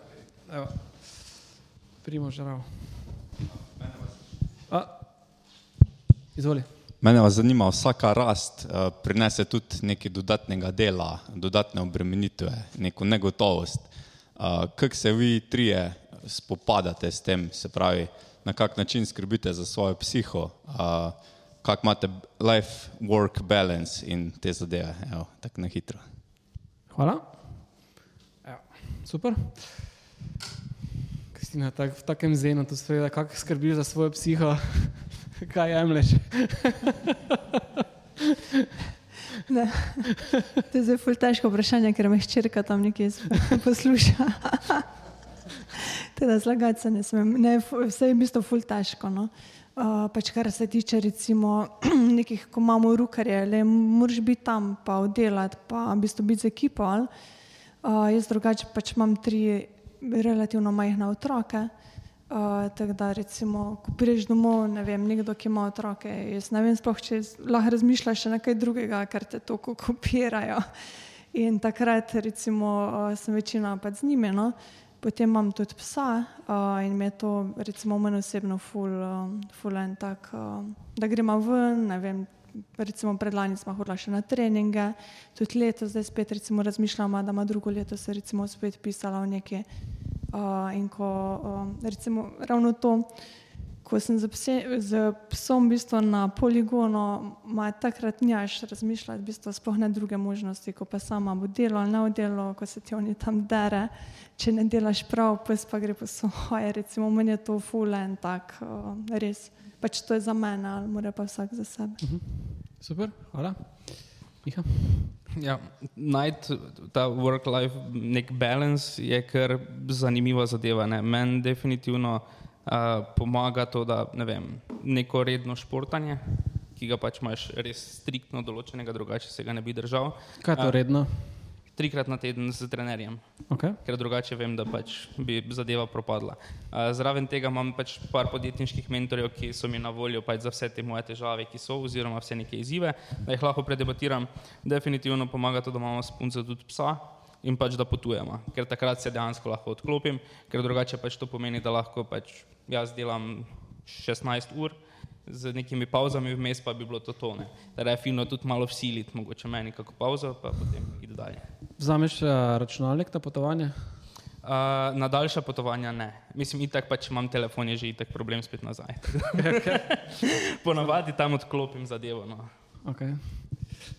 Speaker 1: Evo. Primo. A, izvoli.
Speaker 8: Mene vas zanima, vsaka rast uh, prinese tudi nekaj dodatnega dela, dodatne obremenitve, neko negotovost. Uh, Kako se vi trije spopadate s tem, se pravi, na kak način skrbite za svojo psiho, uh, kak imate life-work balance in te zadeve, evo, tako na hitro.
Speaker 1: Hvala. Evo, super. Kristina, tak, v takem zenu to sprejela, kako skrbiš za svojo psiho, kaj jemliš?
Speaker 2: Ne. To je zdaj ful težko vprašanje, ker me ščirka tam nekje posluša. Teda zlagati se ne smem. Ne, vse je v bistvu ful težko. No. Uh, pač kar se tiče recimo nekih, ko imamo rukarje, le moraš biti tam, pa oddelati, pa v bistvu biti z ekipo. Uh, jaz drugače pač imam tri relativno majhne otroke. Uh, tako da, recimo, ko prideš domov, ne vem, nekdo, ki ima otroke, jaz ne vem, sploh če lahko razmišljaš še nekaj drugega, ker te toliko kopirajo. In takrat, recimo, uh, sem večina pač z njimi, no? potem imam tudi psa uh, in me to, recimo, meni osebno, ful, uh, ful en tak, uh, da gremo ven, ne vem. Recimo predlani smo hodili še na treninge, tudi letos, zdaj spet razmišljamo, da ima drugo leto se recimo spet pisala v neki Uh, in ko recimo ravno to, ko sem z, pse, z psom v bistvu na poligonu, ima takrat njaš razmišljati, v bistvu sploh ne druge možnosti, ko pa sama bo delo ali ne v delo, ko se ti oni tam dere, če ne delaš prav, pes pa gre po svoje, recimo meni je to fulen tak, res, pač to je za mene, ali mora pa vsak za sebe.
Speaker 1: Mhm. Super, hvala. Miha.
Speaker 4: Ja, najti ta work-life nek balans je kar zanimiva zadeva. Ne. Meni definitivno uh, pomaga to, da ne vem, neko redno športanje, ki ga pač imaš res striktno določenega, drugače se ga ne bi držal.
Speaker 1: Kaj je to redno? Uh,
Speaker 4: trikrat na teden z trenerjem,
Speaker 1: okay.
Speaker 4: ker drugače vem, da pač bi zadeva propadla. Zraven tega imam pač par podjetniških mentorjev, ki so mi na voljo pač za vse te moje težave, ki so, oziroma vse neke izzive, da jih lahko predebatiram. Definitivno pomaga to, da imamo spunce tudi psa in pač da potujemo, ker takrat se dejansko lahko odklopim, ker drugače pač to pomeni, da lahko pač jaz delam 16 ur z nekimi pauzami, vmes pa bi bilo to tone. Je fino tudi malo vsiliti, mogoče meni kako pauzo, pa potem ide dalje.
Speaker 1: Vzameš uh, računalnik na potovanje?
Speaker 4: Uh, na daljša potovanja ne. Mislim, itak pač imam telefon, je že itak problem spet nazaj. Ponavadi tam odklopim zadevo. No.
Speaker 1: Okay.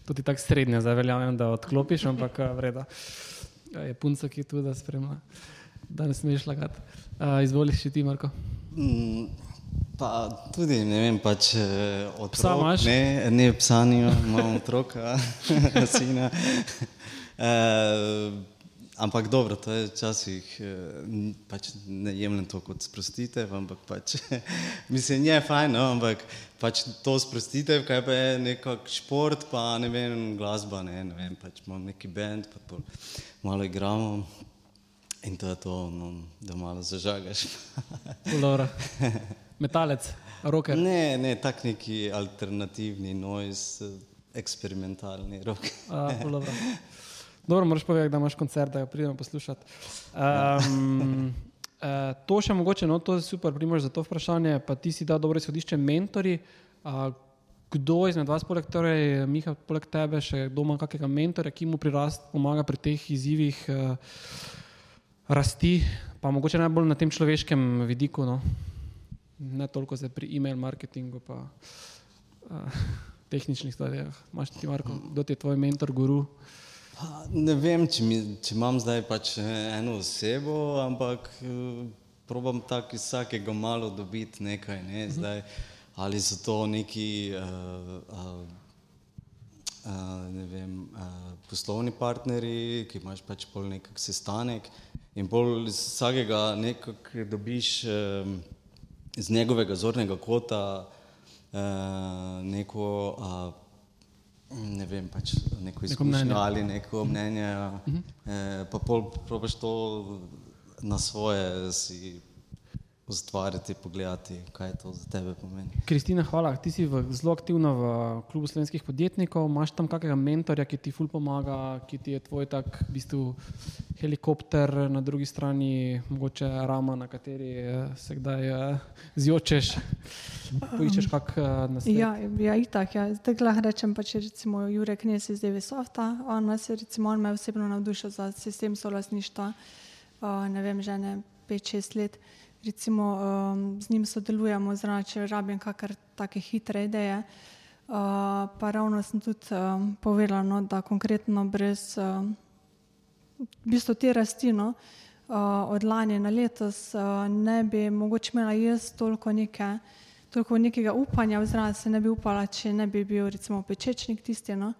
Speaker 1: Tudi tako srednje, zdaj veljavim, da odklopiš, ampak eh, vreda. Je punca, ki tu da spremlja. Da ne smeš lagati. Uh, izvoliš še ti, Marko. Mm.
Speaker 3: Pa tudi, ne vem, pač eh,
Speaker 1: otrok, psa imaš?
Speaker 3: Ne, ne psa nima, imam otroka, sina. E, ampak dobro, to je včasih, eh, pač ne jemljem to kot sprostitev, ampak pač, mislim, je fajn, no, ampak pač to sprostitev, kaj pa je nekak šport, pa ne vem, glasba, ne, ne vem, pač imam neki band, pa pol, malo igramo. In to je to, no, da malo zažagaš.
Speaker 1: Metalec, roker.
Speaker 3: Ne, ne, tak neki alternativni noise, eksperimentalni rok.
Speaker 1: Dobro, moraš povedati, da imaš koncert, da ga pridemo poslušati. Um, uh, to še mogoče, no, to je super, primož za to vprašanje, pa ti si dal dobro izhodišče, mentori. Uh, kdo izmed vas, poleg, torej, Miha, poleg tebe, še doma kakega mentora, ki mu prirast, pomaga pri teh izzivih uh, rasti, pa mogoče najbolj na tem človeškem vidiku? No? ne toliko pri e-mail marketingu, pa uh, tehničnih stvareh. Máš ti, Marko, kdo je tvoj mentor, guru?
Speaker 3: Ne vem, če, mi, če imam zdaj pač eno osebo, ampak uh, probam tako iz vsakega malo dobiti nekaj. Ne? Mhm. Zdaj, ali so to neki uh, uh, uh, ne vem, uh, poslovni partnerji, ki imaš pač pol nekak sestanek in pol iz vsakega nekaj dobiš. Uh, iz njegovega zornega kota eh, neko, eh, ne vem, pač neko izkušnjo ali neko mnenje, eh, pa pol probaš to na svoje si ustvariti, pogledati, kaj to za tebe pomeni.
Speaker 1: Kristina, hvala. Ti si v, zelo aktivna v klubu slovenskih podjetnikov. Imaš tam kakega mentorja, ki ti ful pomaga, ki ti je tvoj tak v bistvu helikopter, na drugi strani mogoče rama, na kateri eh, se kdaj uh, zjočeš, poiščeš kak nasvet.
Speaker 2: Ja, ja, itak, ja. Zdaj lahko rečem, pa če recimo Jurek Knes iz Devisofta, on nas je recimo, on me osebno navdušil za sistem solasništva, ne vem, že ne 5-6 let. Recimo um, z njim sodelujemo, zraven če rabim kakr take hitre ideje. Uh, pa ravno sem tudi um, povedala, no, da konkretno brez um, v bistvu te rasti, no, uh, od lani na letos, uh, ne bi mogoče imela jaz toliko, neke, toliko nekega upanja, oziroma se ne bi upala, če ne bi bil recimo pečečnik tisti, no,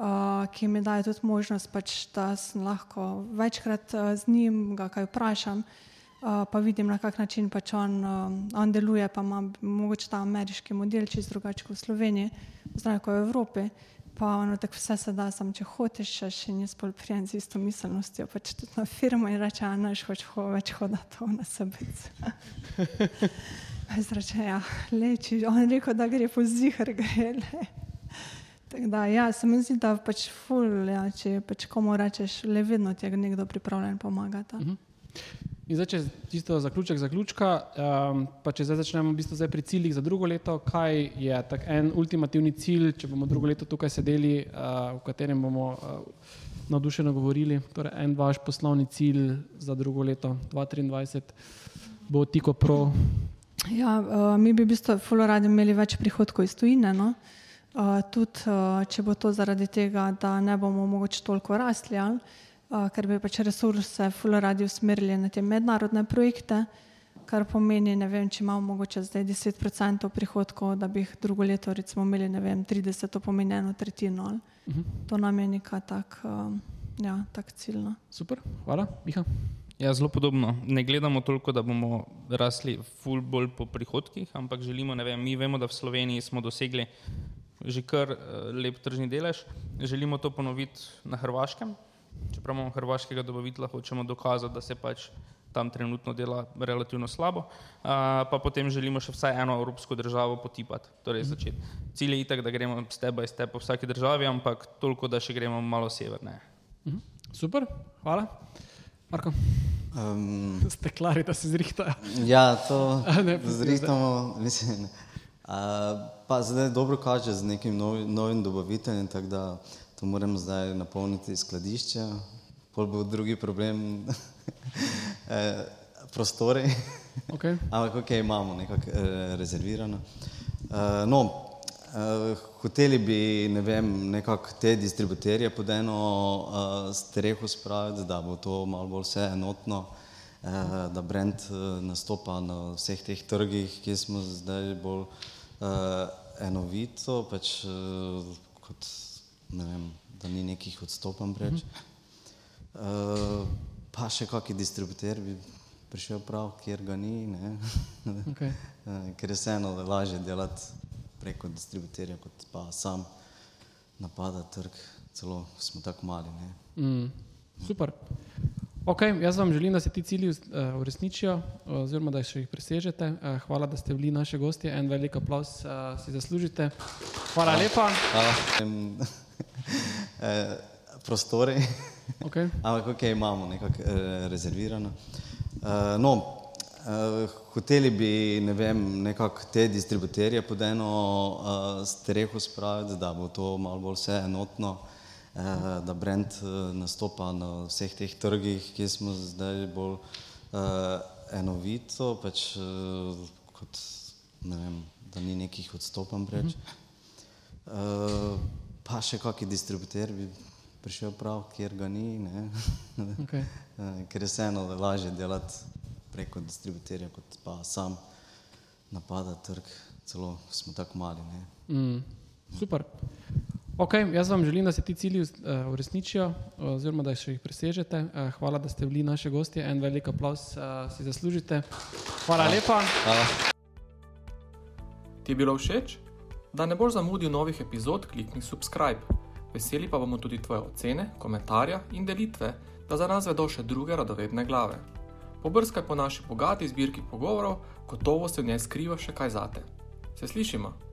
Speaker 2: uh, ki mi daje tudi možnost, pač, da sem lahko večkrat uh, z njim ga kaj vprašam. Uh, pa vidim, na kak način pač on, uh, on deluje, pa ima mogoče ta ameriški model, čist drugače kot v Sloveniji, zdaj kot v Evropi. Pa ono tako vse se da, sam če hočeš, še, še ni spol prijem z isto miselnostjo, pač tudi na firmo in reče, a naš hoč ho, več hodati na sebec. Zrače, ja, leči, on je rekel, da gre po zihar, gre le. Tako da, ja, se mi zdi, da pač ful, ja, če pač komu rečeš, le vedno ti je nekdo pripravljen pomagati. -huh.
Speaker 1: In zdaj, če čisto zaključek zaključka, um, pa če zdaj začnemo v bistvu zdaj pri ciljih za drugo leto, kaj je tak en ultimativni cilj, če bomo drugo leto tukaj sedeli, uh, v katerem bomo uh, navdušeno govorili, torej en vaš poslovni cilj za drugo leto 2023 bo Tiko Pro.
Speaker 2: Ja, uh, mi bi v bistvu fulo radi imeli več prihodkov iz tujine, no? uh, tudi uh, če bo to zaradi tega, da ne bomo mogoče toliko rastli. Ali? Ker bi pač resurse fully radi usmerili na te mednarodne projekte, kar pomeni, ne vem, če imamo mogoče zdaj 10% prihodkov, da bi jih drugo leto recimo imeli, ne vem, 30, to pomeni eno tretjino. Uh -huh. To nam je neka tak, ja, tak ciljna.
Speaker 1: Super, hvala, Miha.
Speaker 4: Ja, zelo podobno. Ne gledamo toliko, da bomo rasli ful bolj po prihodkih, ampak želimo, ne vem, mi vemo, da v Sloveniji smo dosegli že kar lep tržni delež, želimo to ponoviti na Hrvaškem, čeprav imamo hrvaškega dobavitelja, hočemo dokazati, da se pač tam trenutno dela relativno slabo, pa potem želimo še vsaj eno evropsko državo potipati, torej mhm. začeti. Cilj je itak, da gremo step by step po vsaki državi, ampak toliko, da še gremo malo severneje.
Speaker 1: Mhm. Super, hvala. Marko. Um, Ste klari, da se zrihtajo?
Speaker 3: Ja, to zrihtamo, mislim. Uh, pa zdaj dobro kaže z nekim novim, novim dobaviteljem, tako da to moram zdaj napolniti skladišče, pol bo drugi problem eh, prostori.
Speaker 1: Okay.
Speaker 3: Ampak ok, imamo nekako eh, rezervirano. Eh, no, eh, hoteli bi, ne vem, nekako te distributerje pod eno eh, streho spraviti, da bo to malo bolj vse enotno, eh, da brand eh, nastopa na vseh teh trgih, ki smo zdaj bolj eh, enovito, pač eh, kot ne vem, da ni nekih odstopanj preveč. Uh -huh. uh, pa še kakšen distributer bi prišel prav, kjer ga ni.
Speaker 1: okay.
Speaker 3: uh, ker je vseeno lažje delati preko distributerja, kot pa sam napadati trg, celo smo tako mali.
Speaker 1: Mm, super. Okay, jaz vam želim, da se ti cilji uh, uresničijo, oziroma da jih presežete. Uh, hvala, da ste bili naši gostje. En velik aplaus uh, si zaslužite. Hvala, hvala. lepa.
Speaker 3: Hvala. Eh, prostori.
Speaker 1: Okay.
Speaker 3: Ampak ok, imamo nekako eh, rezervirano. Uh, no, uh, hoteli bi, ne vem, nekako te distributerje pod eno uh, streho spraviti, da bo to malo bolj vse enotno, uh, da brand uh, nastopa na vseh teh trgih, ki smo zdaj bolj uh, enovito, pač uh, kot, ne vem, da ni nekih odstopanj preveč. Uh, pa še kakšen distributer bi prišel prav, kjer ga ni.
Speaker 1: Okay.
Speaker 3: Ker je vseeno lažje delati preko distributerja, kot pa sam napadati trg, celo smo tako mali.
Speaker 1: Mm, super. Okay, jaz vam želim, da se ti cilji uh, uresničijo, oziroma da jih presežete. Uh, hvala, da ste bili naši gostje. En velik aplaus uh, si zaslužite. Hvala, hvala. lepa.
Speaker 3: Hvala.
Speaker 9: Ti je bilo všeč? Da ne boš zamudil novih epizod, klikni subscribe. Veseli pa bomo tudi tvoje ocene, komentarje in delitve, da za nas vedo še druge radovedne glave. Pobrskaj po naši bogati zbirki pogovorov, gotovo se v njej skriva še kaj zate. Se slišimo?